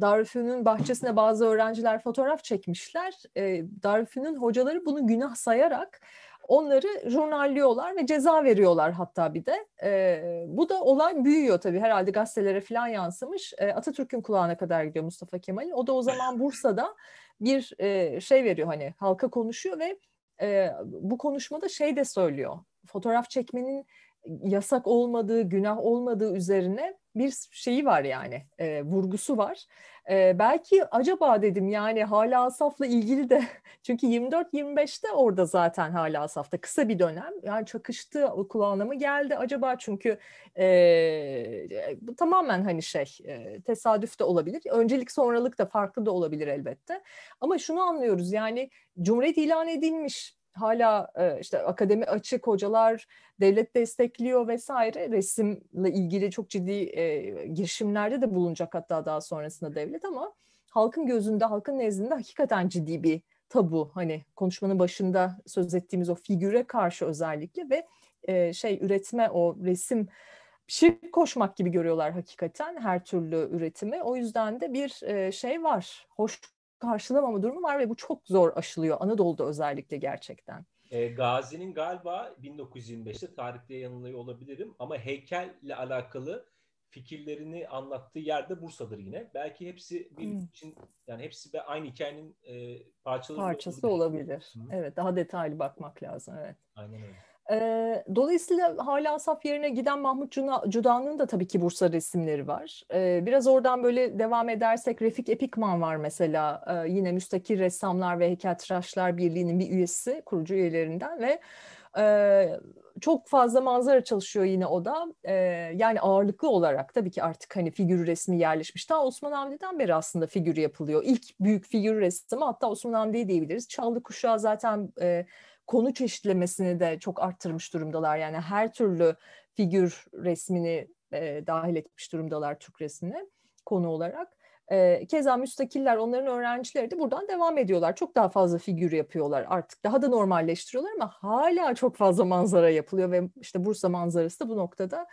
Darülfünun bahçesine bazı öğrenciler fotoğraf çekmişler. E, Darülfünun hocaları bunu günah sayarak onları jurnalliyorlar ve ceza veriyorlar hatta bir de. E, bu da olay büyüyor tabii herhalde gazetelere falan yansımış. E, Atatürk'ün kulağına kadar gidiyor Mustafa Kemal'in. O da o zaman Bursa'da bir e, şey veriyor hani halka konuşuyor ve e, bu konuşmada şey de söylüyor. Fotoğraf çekmenin yasak olmadığı, günah olmadığı üzerine bir şeyi var yani e, vurgusu var. E, belki acaba dedim yani Hala Asaf'la ilgili de çünkü 24-25'te orada zaten Hala Asaf'ta kısa bir dönem yani çakıştı kulağına mı geldi acaba çünkü e, bu tamamen hani şey e, tesadüf de olabilir. Öncelik sonralık da farklı da olabilir elbette. Ama şunu anlıyoruz yani Cumhuriyet ilan edilmiş hala e, işte akademi açık, hocalar devlet destekliyor vesaire. Resimle ilgili çok ciddi e, girişimlerde de bulunacak hatta daha sonrasında devlet ama halkın gözünde, halkın nezdinde hakikaten ciddi bir tabu. Hani konuşmanın başında söz ettiğimiz o figüre karşı özellikle ve e, şey üretme o resim şirk koşmak gibi görüyorlar hakikaten her türlü üretimi. O yüzden de bir şey var. Hoş karşılamama durumu var ve bu çok zor aşılıyor Anadolu'da özellikle gerçekten. E, Gazi'nin galiba 1925'te tarihte yanılıyor olabilirim ama heykelle alakalı fikirlerini anlattığı yerde Bursa'dır yine. Belki hepsi bir hmm. için yani hepsi de aynı hikayenin e, parçaları parçası olabilir. olabilir. Evet, daha detaylı bakmak lazım. Evet. Aynen öyle. Dolayısıyla hala Asaf yerine giden Mahmut Cuda'nın da tabii ki Bursa resimleri var. E, biraz oradan böyle devam edersek Refik Epikman var mesela. E, yine Müstakil Ressamlar ve Heykeltıraşlar Birliği'nin bir üyesi, kurucu üyelerinden ve e, çok fazla manzara çalışıyor yine o da. E, yani ağırlıklı olarak tabii ki artık hani figür resmi yerleşmiş. Daha Osman Hamdi'den beri aslında figür yapılıyor. İlk büyük figür resmi hatta Osman Hamdi diyebiliriz. Çaldı Kuşağı zaten... E, konu çeşitlemesini de çok arttırmış durumdalar. Yani her türlü figür resmini e, dahil etmiş durumdalar Türk resmine konu olarak. E, keza müstakiller onların öğrencileri de buradan devam ediyorlar. Çok daha fazla figür yapıyorlar artık. Daha da normalleştiriyorlar ama hala çok fazla manzara yapılıyor ve işte Bursa manzarası da bu noktada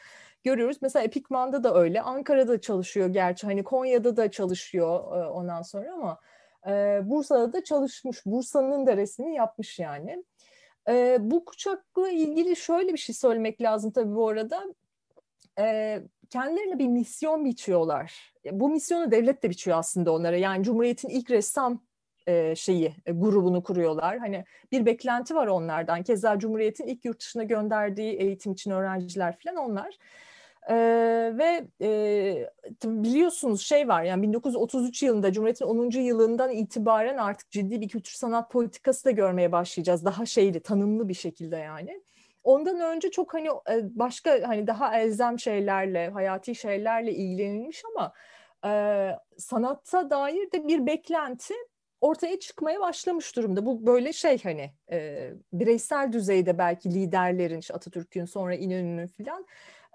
görüyoruz. Mesela Epikman'da da öyle. Ankara'da çalışıyor gerçi. Hani Konya'da da çalışıyor e, ondan sonra ama e, Bursa'da da çalışmış. Bursa'nın da resmini yapmış yani. E, bu kuşakla ilgili şöyle bir şey söylemek lazım tabii bu arada. E, kendilerine bir misyon biçiyorlar. Bu misyonu devlet de biçiyor aslında onlara. Yani Cumhuriyet'in ilk ressam şeyi e, grubunu kuruyorlar. Hani bir beklenti var onlardan. Keza Cumhuriyet'in ilk yurt dışına gönderdiği eğitim için öğrenciler falan onlar. Ee, ve e, biliyorsunuz şey var yani 1933 yılında Cumhuriyet'in 10. yılından itibaren artık ciddi bir kültür sanat politikası da görmeye başlayacağız. Daha şeyli, tanımlı bir şekilde yani. Ondan önce çok hani başka hani daha elzem şeylerle, hayati şeylerle ilgilenilmiş ama e, sanatta dair de bir beklenti ortaya çıkmaya başlamış durumda. Bu böyle şey hani e, bireysel düzeyde belki liderlerin, işte Atatürk'ün sonra İnönü'nün filan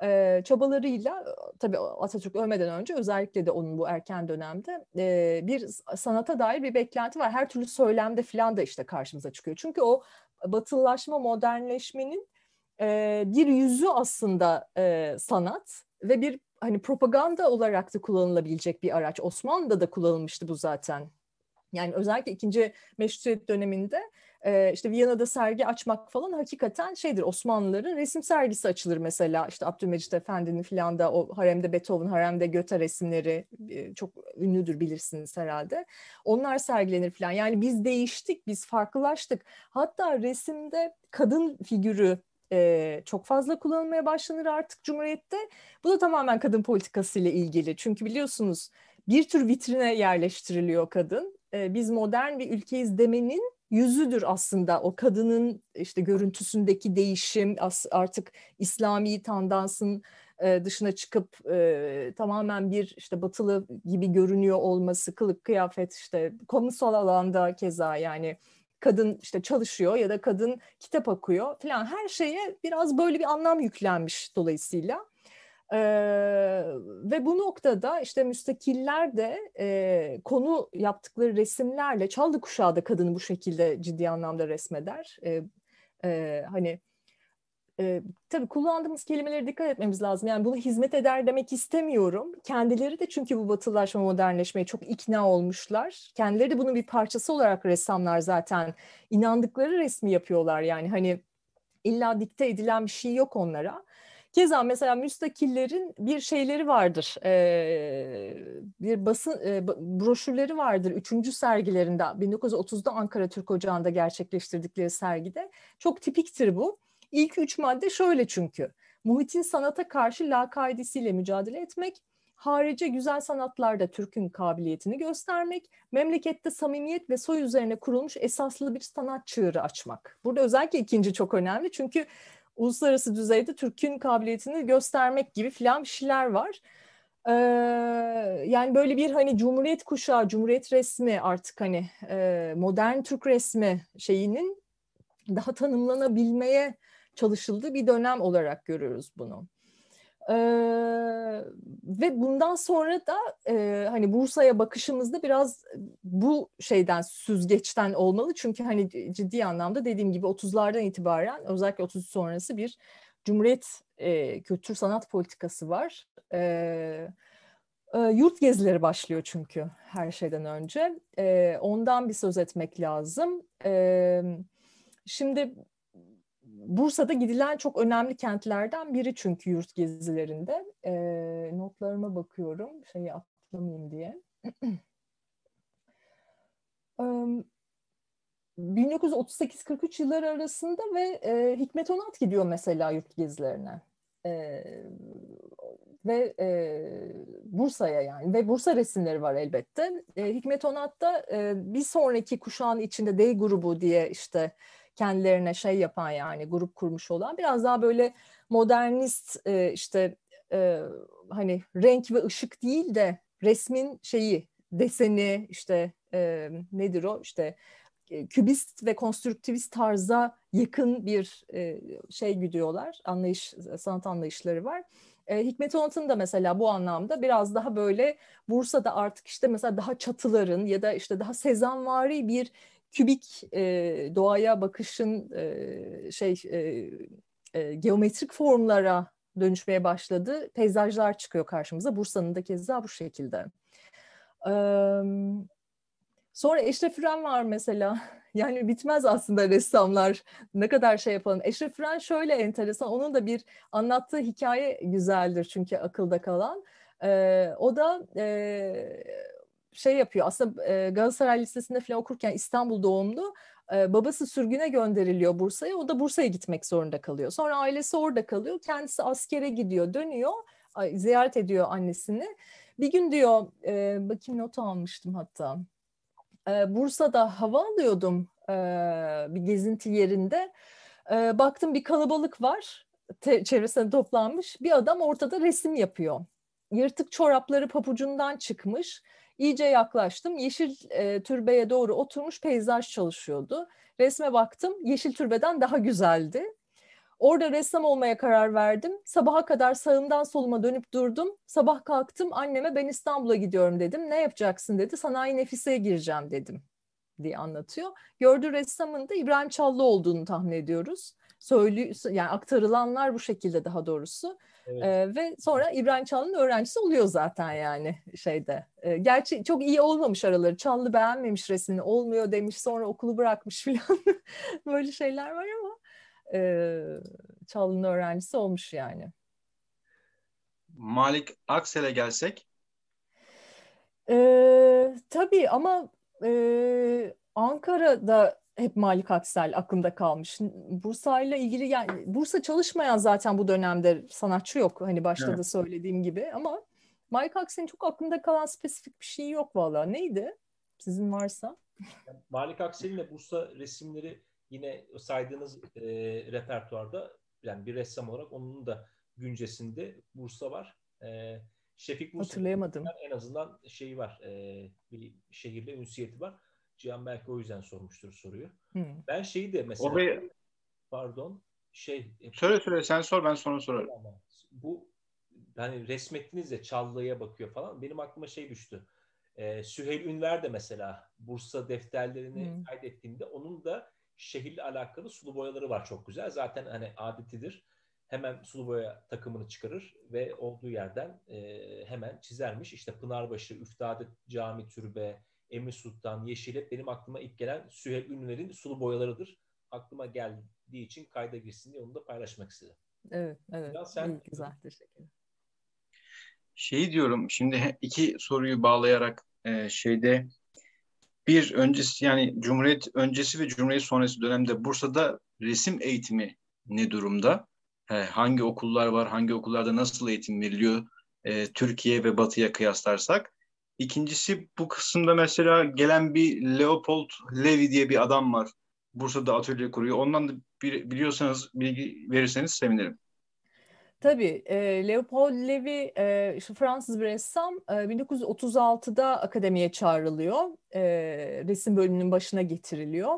e, çabalarıyla tabii Atatürk ölmeden önce özellikle de onun bu erken dönemde e, bir sanata dair bir beklenti var. Her türlü söylemde falan da işte karşımıza çıkıyor. Çünkü o batılılaşma, modernleşmenin e, bir yüzü aslında e, sanat ve bir hani propaganda olarak da kullanılabilecek bir araç. Osmanlı'da da kullanılmıştı bu zaten. Yani özellikle ikinci meşrutiyet döneminde e, işte Viyana'da sergi açmak falan hakikaten şeydir Osmanlıların resim sergisi açılır mesela işte Abdülmecit Efendi'nin filan da o haremde Beethoven, haremde Göte resimleri çok ünlüdür bilirsiniz herhalde. Onlar sergilenir filan. Yani biz değiştik, biz farklılaştık. Hatta resimde kadın figürü e, çok fazla kullanılmaya başlanır artık Cumhuriyet'te. Bu da tamamen kadın politikası ile ilgili. Çünkü biliyorsunuz bir tür vitrine yerleştiriliyor kadın. E, biz modern bir ülkeyiz demenin yüzüdür aslında o kadının işte görüntüsündeki değişim artık İslami tandansın e, dışına çıkıp e, tamamen bir işte batılı gibi görünüyor olması kılık kıyafet işte kamusal alanda keza yani kadın işte çalışıyor ya da kadın kitap okuyor falan her şeye biraz böyle bir anlam yüklenmiş dolayısıyla. Ee, ve bu noktada işte müstakiller de e, konu yaptıkları resimlerle Çaldı kuşağı da kadını bu şekilde ciddi anlamda resmeder. E, e, hani e, tabii kullandığımız kelimelere dikkat etmemiz lazım. Yani bunu hizmet eder demek istemiyorum. Kendileri de çünkü bu batılaşma, modernleşmeye çok ikna olmuşlar. Kendileri de bunun bir parçası olarak ressamlar zaten. inandıkları resmi yapıyorlar yani. Hani illa dikte edilen bir şey yok onlara. Keza mesela müstakillerin bir şeyleri vardır, e, bir basın e, broşürleri vardır. Üçüncü sergilerinde 1930'da Ankara Türk Ocağı'nda gerçekleştirdikleri sergide. Çok tipiktir bu. İlk üç madde şöyle çünkü. Muhitin sanata karşı lakaidisiyle mücadele etmek, harice güzel sanatlarda Türk'ün kabiliyetini göstermek, memlekette samimiyet ve soy üzerine kurulmuş esaslı bir sanat çığırı açmak. Burada özellikle ikinci çok önemli çünkü uluslararası düzeyde Türk'ün kabiliyetini göstermek gibi filan şeyler var. Ee, yani böyle bir hani Cumhuriyet kuşağı, Cumhuriyet resmi artık hani e, modern Türk resmi şeyinin daha tanımlanabilmeye çalışıldığı bir dönem olarak görüyoruz bunu. Ee, ve bundan sonra da e, hani Bursa'ya bakışımızda biraz bu şeyden süzgeçten olmalı. Çünkü hani ciddi anlamda dediğim gibi 30'lardan itibaren özellikle 30 sonrası bir Cumhuriyet e, kültür sanat politikası var. E, e, yurt gezileri başlıyor çünkü her şeyden önce. E, ondan bir söz etmek lazım. E, şimdi Bursa'da gidilen çok önemli kentlerden biri çünkü yurt gezilerinde. E, notlarıma bakıyorum şeyi atlamayayım diye. 1938-43 yılları arasında ve e, Hikmet Onat gidiyor mesela yurt gezilerine. E, ve e, Bursa'ya yani ve Bursa resimleri var elbette. E, Hikmet Onat da e, bir sonraki kuşağın içinde D grubu diye işte kendilerine şey yapan yani grup kurmuş olan biraz daha böyle modernist e, işte e, hani renk ve ışık değil de resmin şeyi deseni işte e, nedir o işte e, kübist ve konstrüktivist tarza yakın bir e, şey gidiyorlar anlayış sanat anlayışları var. E, Hikmet Onat'ın da mesela bu anlamda biraz daha böyle Bursa'da artık işte mesela daha çatıların ya da işte daha sezanvari bir kübik e, doğaya bakışın e, şey e, e, geometrik formlara dönüşmeye başladı. Peyzajlar çıkıyor karşımıza. Bursa'nın da keza bu şekilde. Ee, sonra Eşref Üren var mesela. Yani bitmez aslında ressamlar. Ne kadar şey yapalım. Eşref Üren şöyle enteresan. Onun da bir anlattığı hikaye güzeldir çünkü akılda kalan. Ee, o da e, şey yapıyor. Aslında e, Galatasaray Lisesi'nde falan okurken İstanbul doğumlu e, babası sürgüne gönderiliyor Bursa'ya. O da Bursa'ya gitmek zorunda kalıyor. Sonra ailesi orada kalıyor. Kendisi askere gidiyor dönüyor ziyaret ediyor annesini. Bir gün diyor e, bakayım not almıştım hatta. E, Bursa'da hava alıyordum e, bir gezinti yerinde. E, baktım bir kalabalık var te, çevresine toplanmış. Bir adam ortada resim yapıyor. Yırtık çorapları papucundan çıkmış İyice yaklaştım. Yeşil e, türbeye doğru oturmuş peyzaj çalışıyordu. Resme baktım. Yeşil türbeden daha güzeldi. Orada ressam olmaya karar verdim. Sabaha kadar sağımdan soluma dönüp durdum. Sabah kalktım anneme ben İstanbul'a gidiyorum dedim. Ne yapacaksın dedi. Sanayi nefiseye gireceğim dedim diye anlatıyor. Gördüğü ressamın da İbrahim Çallı olduğunu tahmin ediyoruz. Söylü yani aktarılanlar bu şekilde daha doğrusu. Evet. Ee, ve sonra İbrahim Çallı'nın öğrencisi oluyor zaten yani şeyde. Ee, gerçi çok iyi olmamış araları. Çallı beğenmemiş resmini olmuyor demiş sonra okulu bırakmış falan. Böyle şeyler var ama e, Çallı'nın öğrencisi olmuş yani. Malik Aksel'e gelsek? Ee, tabii ama e, Ankara'da hep Malik Aksel aklımda kalmış. Bursa ile ilgili yani Bursa çalışmayan zaten bu dönemde sanatçı yok. Hani başta evet. da söylediğim gibi ama Malik Aksel'in çok aklımda kalan spesifik bir şey yok valla. Neydi? Sizin varsa. Malik Aksel'in de Bursa resimleri yine saydığınız e, repertuarda yani bir ressam olarak onun da güncesinde Bursa var. E, Şefik Bursa Hatırlayamadım. En azından şeyi var. E, bir şehirle ünsiyeti var. Cihan belki o yüzden sormuştur soruyu. Hmm. Ben şeyi de mesela Oraya... pardon şey söyle söyle sen sor ben sonra sorarım. Bu hani resmettiniz ya Çallı'ya bakıyor falan. Benim aklıma şey düştü. Ee, Süheyl Ünver de mesela Bursa defterlerini hmm. kaydettiğimde onun da şehirle alakalı sulu boyaları var çok güzel. Zaten hani adetidir. Hemen sulu boya takımını çıkarır ve olduğu yerden e, hemen çizermiş. İşte Pınarbaşı, Üftade Cami Türbe, Emir Sultan, Yeşilep benim aklıma ilk gelen Süheyl Ünver'in sulu boyalarıdır. Aklıma geldiği için kayda girsin diye onu da paylaşmak istedim. Evet, evet. Ya sen... güzel, teşekkür Şeyi diyorum, şimdi iki soruyu bağlayarak e, şeyde bir öncesi yani Cumhuriyet öncesi ve Cumhuriyet sonrası dönemde Bursa'da resim eğitimi ne durumda? He, hangi okullar var, hangi okullarda nasıl eğitim veriliyor e, Türkiye ve Batı'ya kıyaslarsak? İkincisi bu kısımda mesela gelen bir Leopold Levi diye bir adam var. Bursa'da atölye kuruyor. Ondan da biliyorsanız bilgi verirseniz sevinirim. Tabii. E, Leopold Levi e, şu Fransız bir ressam. E, 1936'da akademiye çağrılıyor. E, resim bölümünün başına getiriliyor.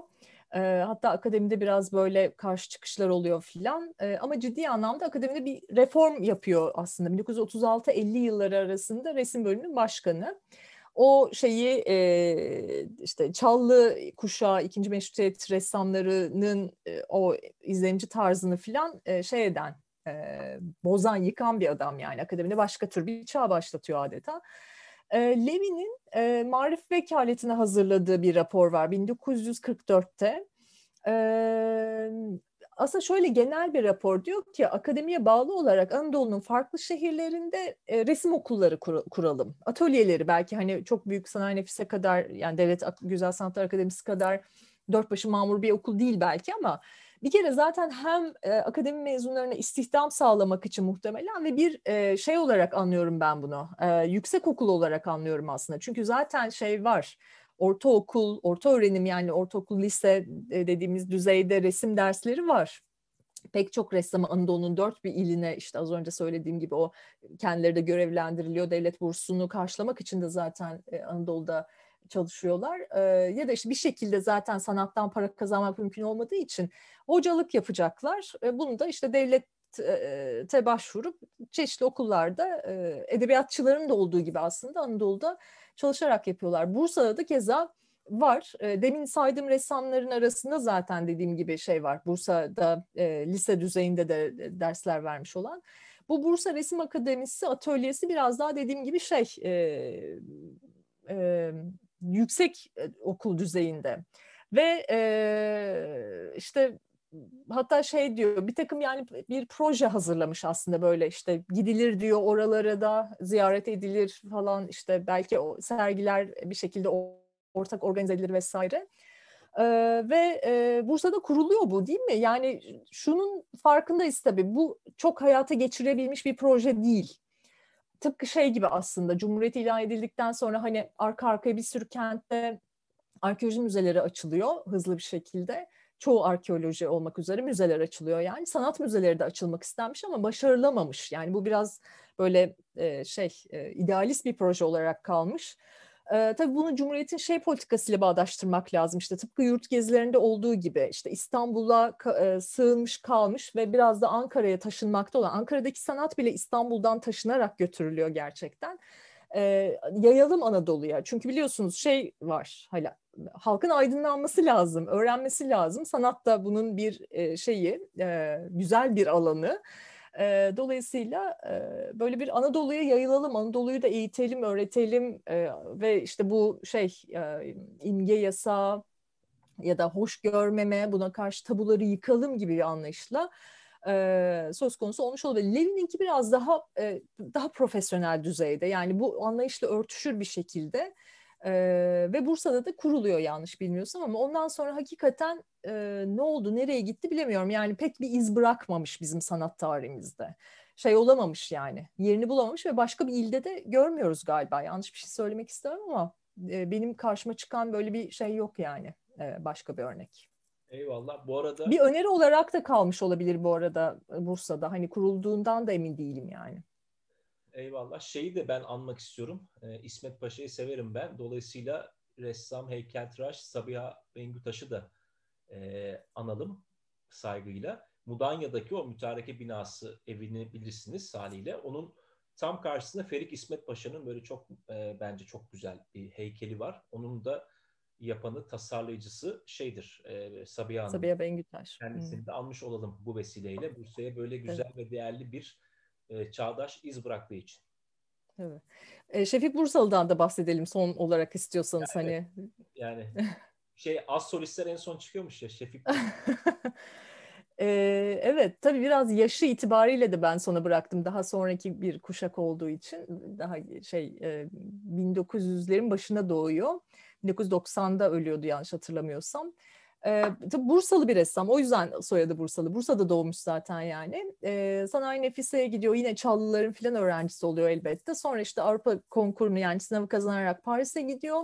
E, hatta akademide biraz böyle karşı çıkışlar oluyor filan. E, ama ciddi anlamda akademide bir reform yapıyor aslında. 1936-50 yılları arasında resim bölümünün başkanı. O şeyi e, işte Çallı kuşağı, ikinci meşrutiyet ressamlarının e, o izlenici tarzını filan e, şey eden, e, bozan, yıkan bir adam yani. Akademide başka tür bir çağ başlatıyor adeta. E, Levi'nin e, marif vekaletine hazırladığı bir rapor var 1944'te. E, aslında şöyle genel bir rapor diyor ki akademiye bağlı olarak Anadolu'nun farklı şehirlerinde e, resim okulları kur, kuralım. Atölyeleri belki hani çok büyük sanayi nefise kadar yani Devlet Güzel Sanatlar Akademisi kadar dört başı mamur bir okul değil belki ama bir kere zaten hem e, akademi mezunlarına istihdam sağlamak için muhtemelen ve bir e, şey olarak anlıyorum ben bunu. E, yüksek okul olarak anlıyorum aslında. Çünkü zaten şey var. Ortaokul, orta öğrenim yani ortaokul, lise e, dediğimiz düzeyde resim dersleri var pek çok ressamı Anadolu'nun dört bir iline işte az önce söylediğim gibi o kendileri de görevlendiriliyor. Devlet bursunu karşılamak için de zaten e, Anadolu'da çalışıyorlar. E, ya da işte bir şekilde zaten sanattan para kazanmak mümkün olmadığı için hocalık yapacaklar. E, bunu da işte devlet te başvurup çeşitli okullarda edebiyatçıların da olduğu gibi aslında Anadolu'da çalışarak yapıyorlar. Bursa'da da keza var. Demin saydığım ressamların arasında zaten dediğim gibi şey var. Bursa'da lise düzeyinde de dersler vermiş olan. Bu Bursa Resim Akademisi atölyesi biraz daha dediğim gibi şey yüksek okul düzeyinde. Ve e, işte hatta şey diyor bir takım yani bir proje hazırlamış aslında böyle işte gidilir diyor oralara da ziyaret edilir falan işte belki o sergiler bir şekilde ortak organize edilir vesaire. Ee, ve e, Bursa'da kuruluyor bu değil mi? Yani şunun farkındayız tabii bu çok hayata geçirebilmiş bir proje değil. Tıpkı şey gibi aslında Cumhuriyet ilan edildikten sonra hani arka arkaya bir sürü kentte arkeoloji müzeleri açılıyor hızlı bir şekilde çoğu arkeoloji olmak üzere müzeler açılıyor. Yani sanat müzeleri de açılmak istenmiş ama başarılamamış. Yani bu biraz böyle e, şey e, idealist bir proje olarak kalmış. Ee, tabii bunu Cumhuriyet'in şey politikasıyla bağdaştırmak lazım. İşte tıpkı yurt gezilerinde olduğu gibi işte İstanbul'a e, sığınmış kalmış ve biraz da Ankara'ya taşınmakta olan Ankara'daki sanat bile İstanbul'dan taşınarak götürülüyor gerçekten. Ee, yayalım Anadolu'ya. Çünkü biliyorsunuz şey var hala halkın aydınlanması lazım, öğrenmesi lazım. Sanat da bunun bir e, şeyi, e, güzel bir alanı. E, dolayısıyla e, böyle bir Anadolu'ya yayılalım, Anadolu'yu da eğitelim, öğretelim e, ve işte bu şey e, imge yasağı ya da hoş görmeme, buna karşı tabuları yıkalım gibi bir anlayışla e, söz konusu olmuş olabilir. Lenin'inki biraz daha e, daha profesyonel düzeyde yani bu anlayışla örtüşür bir şekilde e, ve Bursa'da da kuruluyor yanlış bilmiyorsam ama ondan sonra hakikaten e, ne oldu, nereye gitti bilemiyorum. Yani pek bir iz bırakmamış bizim sanat tarihimizde. Şey olamamış yani, yerini bulamamış ve başka bir ilde de görmüyoruz galiba. Yanlış bir şey söylemek istemem ama e, benim karşıma çıkan böyle bir şey yok yani, e, başka bir örnek. Eyvallah. Bu arada bir öneri olarak da kalmış olabilir bu arada Bursa'da. Hani kurulduğundan da emin değilim yani. Eyvallah. Şeyi de ben anmak istiyorum. E, İsmet Paşa'yı severim ben. Dolayısıyla ressam, heykeltıraş Sabiha Bengütaş'ı da e, analım saygıyla. Mudanya'daki o mütareke binası evini bilirsiniz haliyle. Onun tam karşısında Ferik İsmet Paşa'nın böyle çok e, bence çok güzel bir heykeli var. Onun da yapanı, tasarlayıcısı şeydir e, Sabiha Hanım. Sabiha Bengütaş. Kendisini hmm. de almış olalım bu vesileyle. Bursa'ya böyle güzel evet. ve değerli bir e, çağdaş iz bıraktığı için. Evet. E, Şefik Bursalı'dan da bahsedelim son olarak istiyorsanız yani, hani. Yani şey az solistler en son çıkıyormuş ya Şefik. Ee, evet tabii biraz yaşı itibariyle de ben sona bıraktım daha sonraki bir kuşak olduğu için daha şey e, 1900'lerin başına doğuyor 1990'da ölüyordu yanlış hatırlamıyorsam e, tabii Bursalı bir ressam. O yüzden soyadı Bursalı. Bursa'da doğmuş zaten yani. E, Sanayi Nefise'ye gidiyor. Yine Çallıların filan öğrencisi oluyor elbette. Sonra işte Avrupa konkurunu yani sınavı kazanarak Paris'e gidiyor.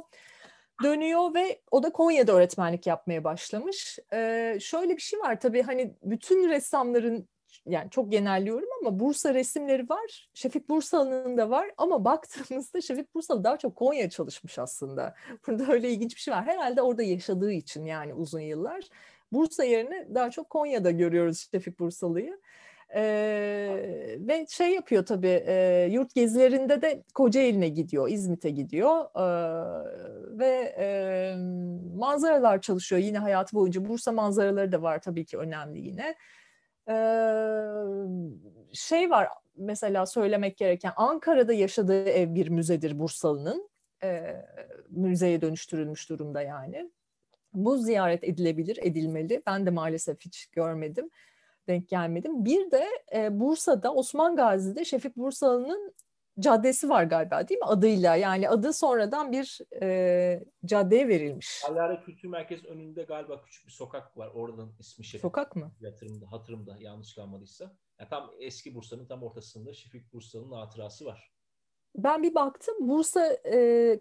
Dönüyor ve o da Konya'da öğretmenlik yapmaya başlamış. E, şöyle bir şey var tabii hani bütün ressamların yani çok genelliyorum ama Bursa resimleri var. Şefik Bursalı'nın da var ama baktığımızda Şefik Bursalı daha çok Konya çalışmış aslında. Burada öyle ilginç bir şey var. Herhalde orada yaşadığı için yani uzun yıllar. Bursa yerine daha çok Konya'da görüyoruz Şefik Bursalı'yı. Ee, ve şey yapıyor tabii e, yurt gezilerinde de Kocaeli'ne gidiyor, İzmit'e gidiyor ee, ve e, manzaralar çalışıyor yine hayatı boyunca. Bursa manzaraları da var tabii ki önemli yine şey var mesela söylemek gereken Ankara'da yaşadığı ev bir müzedir Bursalı'nın. Müzeye dönüştürülmüş durumda yani. Bu ziyaret edilebilir, edilmeli. Ben de maalesef hiç görmedim, denk gelmedim. Bir de Bursa'da Osman Gazi'de Şefik Bursalı'nın caddesi var galiba değil mi adıyla yani adı sonradan bir e, caddeye verilmiş. Alara Kültür Merkezi önünde galiba küçük bir sokak var oradan ismi Şefik. Sokak mı? Hatırımda, hatırımda yanlış kalmadıysa. Yani tam eski Bursa'nın tam ortasında Şefik Bursa'nın hatırası var. Ben bir baktım Bursa e,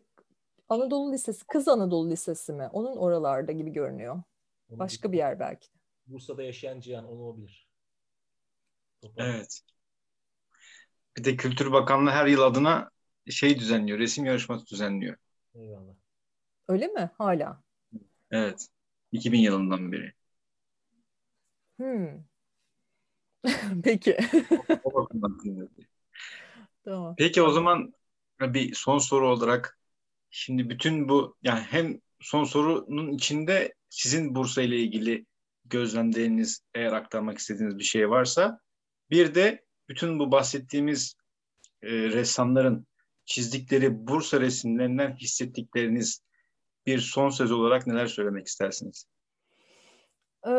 Anadolu Lisesi, Kız Anadolu Lisesi mi? Onun oralarda gibi görünüyor. Onu Başka bir yer belki. Bursa'da yaşayan Cihan onu olabilir. Toplam. Evet. Bir de Kültür Bakanlığı her yıl adına şey düzenliyor, resim yarışması düzenliyor. Eyvallah. Öyle mi? Hala. Evet. 2000 yılından beri. Hmm. Peki. tamam. Peki o zaman bir son soru olarak şimdi bütün bu yani hem son sorunun içinde sizin Bursa ile ilgili gözlemleriniz eğer aktarmak istediğiniz bir şey varsa bir de bütün bu bahsettiğimiz e, ressamların çizdikleri Bursa resimlerinden hissettikleriniz bir son söz olarak neler söylemek istersiniz? Ee,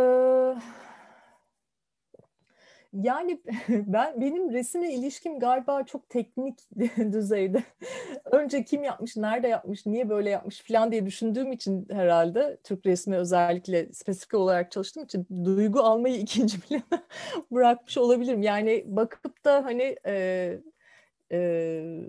yani ben benim resimle ilişkim galiba çok teknik düzeyde. Önce kim yapmış, nerede yapmış, niye böyle yapmış falan diye düşündüğüm için herhalde Türk resmi özellikle spesifik olarak çalıştığım için duygu almayı ikinci plana bırakmış olabilirim. Yani bakıp da hani e, e,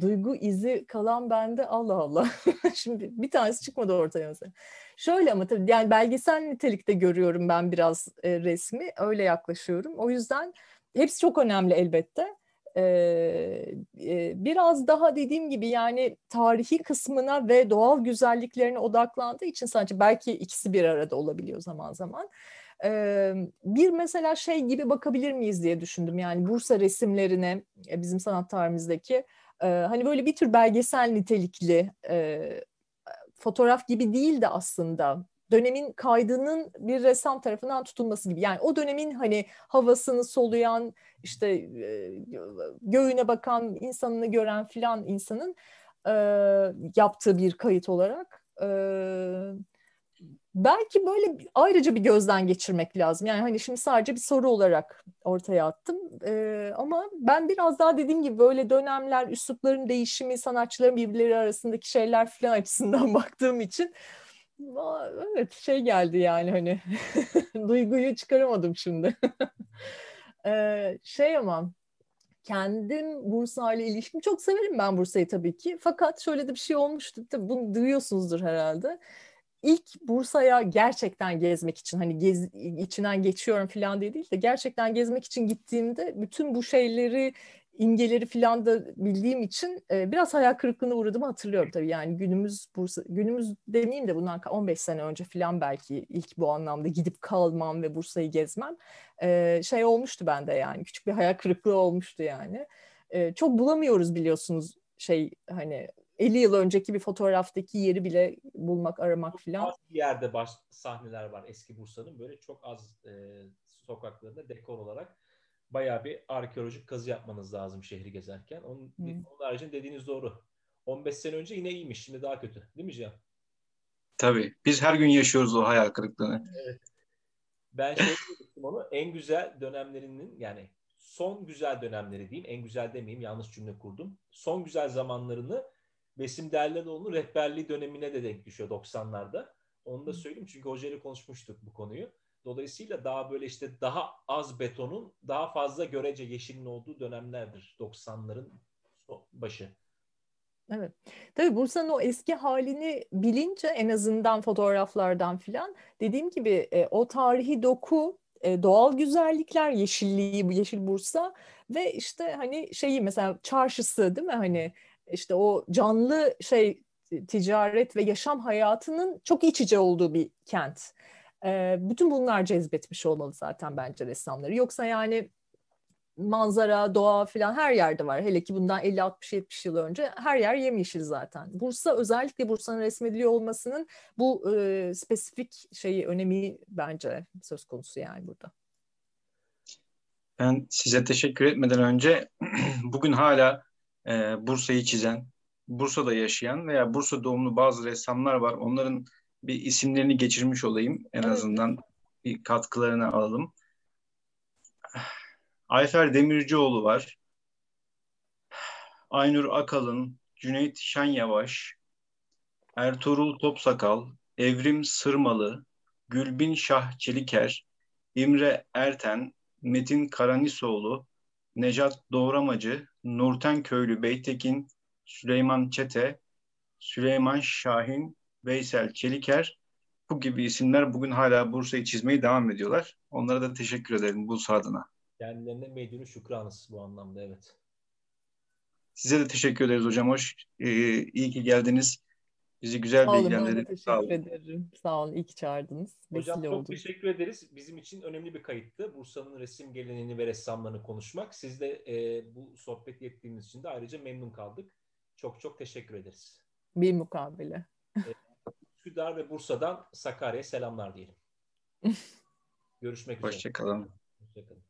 duygu izi kalan bende Allah Allah. Şimdi bir tanesi çıkmadı ortaya mesela. Şöyle ama tabii yani belgesel nitelikte görüyorum ben biraz e, resmi. Öyle yaklaşıyorum. O yüzden hepsi çok önemli elbette. Ee, biraz daha dediğim gibi yani tarihi kısmına ve doğal güzelliklerine odaklandığı için sadece belki ikisi bir arada olabiliyor zaman zaman. Ee, bir mesela şey gibi bakabilir miyiz diye düşündüm yani Bursa resimlerine e, bizim sanat tarihimizdeki e, hani böyle bir tür belgesel nitelikli e, fotoğraf gibi değil de aslında dönemin kaydının bir ressam tarafından tutulması gibi. Yani o dönemin hani havasını soluyan, işte e, göğüne bakan, insanını gören filan insanın e, yaptığı bir kayıt olarak e, belki böyle ayrıca bir gözden geçirmek lazım. Yani hani şimdi sadece bir soru olarak ortaya attım. E, ama ben biraz daha dediğim gibi böyle dönemler, üslupların değişimi, sanatçıların birbirleri arasındaki şeyler filan açısından baktığım için evet şey geldi yani hani duyguyu çıkaramadım şimdi. ee, şey ama kendim Bursa ile ilişkim çok severim ben Bursa'yı tabii ki. Fakat şöyle de bir şey olmuştu. Tabii bunu duyuyorsunuzdur herhalde. İlk Bursa'ya gerçekten gezmek için hani gez, içinden geçiyorum falan diye değil de gerçekten gezmek için gittiğimde bütün bu şeyleri imgeleri falan da bildiğim için e, biraz hayal kırıklığına uğradığımı hatırlıyorum tabii. Yani günümüz Bursa, günümüz demeyeyim de bundan 15 sene önce falan belki ilk bu anlamda gidip kalmam ve Bursa'yı gezmem e, şey olmuştu bende yani küçük bir hayal kırıklığı olmuştu yani. E, çok bulamıyoruz biliyorsunuz şey hani 50 yıl önceki bir fotoğraftaki yeri bile bulmak, aramak filan. Az bir yerde baş, sahneler var eski Bursa'nın böyle çok az e, sokaklarında dekor olarak bayağı bir arkeolojik kazı yapmanız lazım şehri gezerken. Onun, hmm. onun haricinde dediğiniz doğru. 15 sene önce yine iyiymiş. Şimdi daha kötü. Değil mi Cihan? Tabii. Biz her gün yaşıyoruz o hayal kırıklığını. Evet. Ben şey dedim onu en güzel dönemlerinin yani son güzel dönemleri diyeyim. En güzel demeyeyim yanlış cümle kurdum. Son güzel zamanlarını Besim Derlioğlu'nun rehberliği dönemine de denk düşüyor 90'larda. Onu da söyleyeyim çünkü hocayla konuşmuştuk bu konuyu. Dolayısıyla daha böyle işte daha az betonun daha fazla görece yeşilin olduğu dönemlerdir 90'ların başı. Evet. Tabii Bursa'nın o eski halini bilince en azından fotoğraflardan filan dediğim gibi e, o tarihi doku, e, doğal güzellikler, yeşilliği, yeşil Bursa ve işte hani şeyi mesela çarşısı değil mi hani işte o canlı şey ticaret ve yaşam hayatının çok iç içe olduğu bir kent. E, bütün bunlar cezbetmiş olmalı zaten bence ressamları. Yoksa yani manzara, doğa falan her yerde var. Hele ki bundan 50 60 70 yıl önce her yer yemyeşil zaten. Bursa özellikle Bursa'nın resmediliyor olmasının bu e, spesifik şeyi önemi bence söz konusu yani burada. Ben size teşekkür etmeden önce bugün hala e, Bursa'yı çizen, Bursa'da yaşayan veya Bursa doğumlu bazı ressamlar var. Onların bir isimlerini geçirmiş olayım. En evet. azından bir katkılarını alalım. Ayfer Demircioğlu var. Aynur Akalın, Cüneyt Şanyavaş, Ertuğrul Topsakal, Evrim Sırmalı, Gülbin Şah Çeliker, İmre Erten, Metin Karanisoğlu, Necat Doğramacı, Nurten Köylü Beytekin, Süleyman Çete, Süleyman Şahin, Veysel Çeliker bu gibi isimler bugün hala Bursa'yı çizmeye devam ediyorlar. Onlara da teşekkür ederim Bursa adına. Kendilerine medyunu şükranız bu anlamda evet. Size de teşekkür ederiz hocam. Hoş, ee, iyi ki geldiniz. Bizi güzel Sağ. Teşekkür Sağ olun. ederim. Sağ olun. İyi ki çağırdınız. Hocam çok olduk. teşekkür ederiz. Bizim için önemli bir kayıttı. Bursa'nın resim geleneğini ve ressamlarını konuşmak. Siz de e, bu sohbet ettiğiniz için de ayrıca memnun kaldık. Çok çok teşekkür ederiz. Bir mukabele. Üsküdar ve Bursa'dan Sakarya'ya selamlar diyelim. Görüşmek üzere. Hoşçakalın. Hoşçakalın.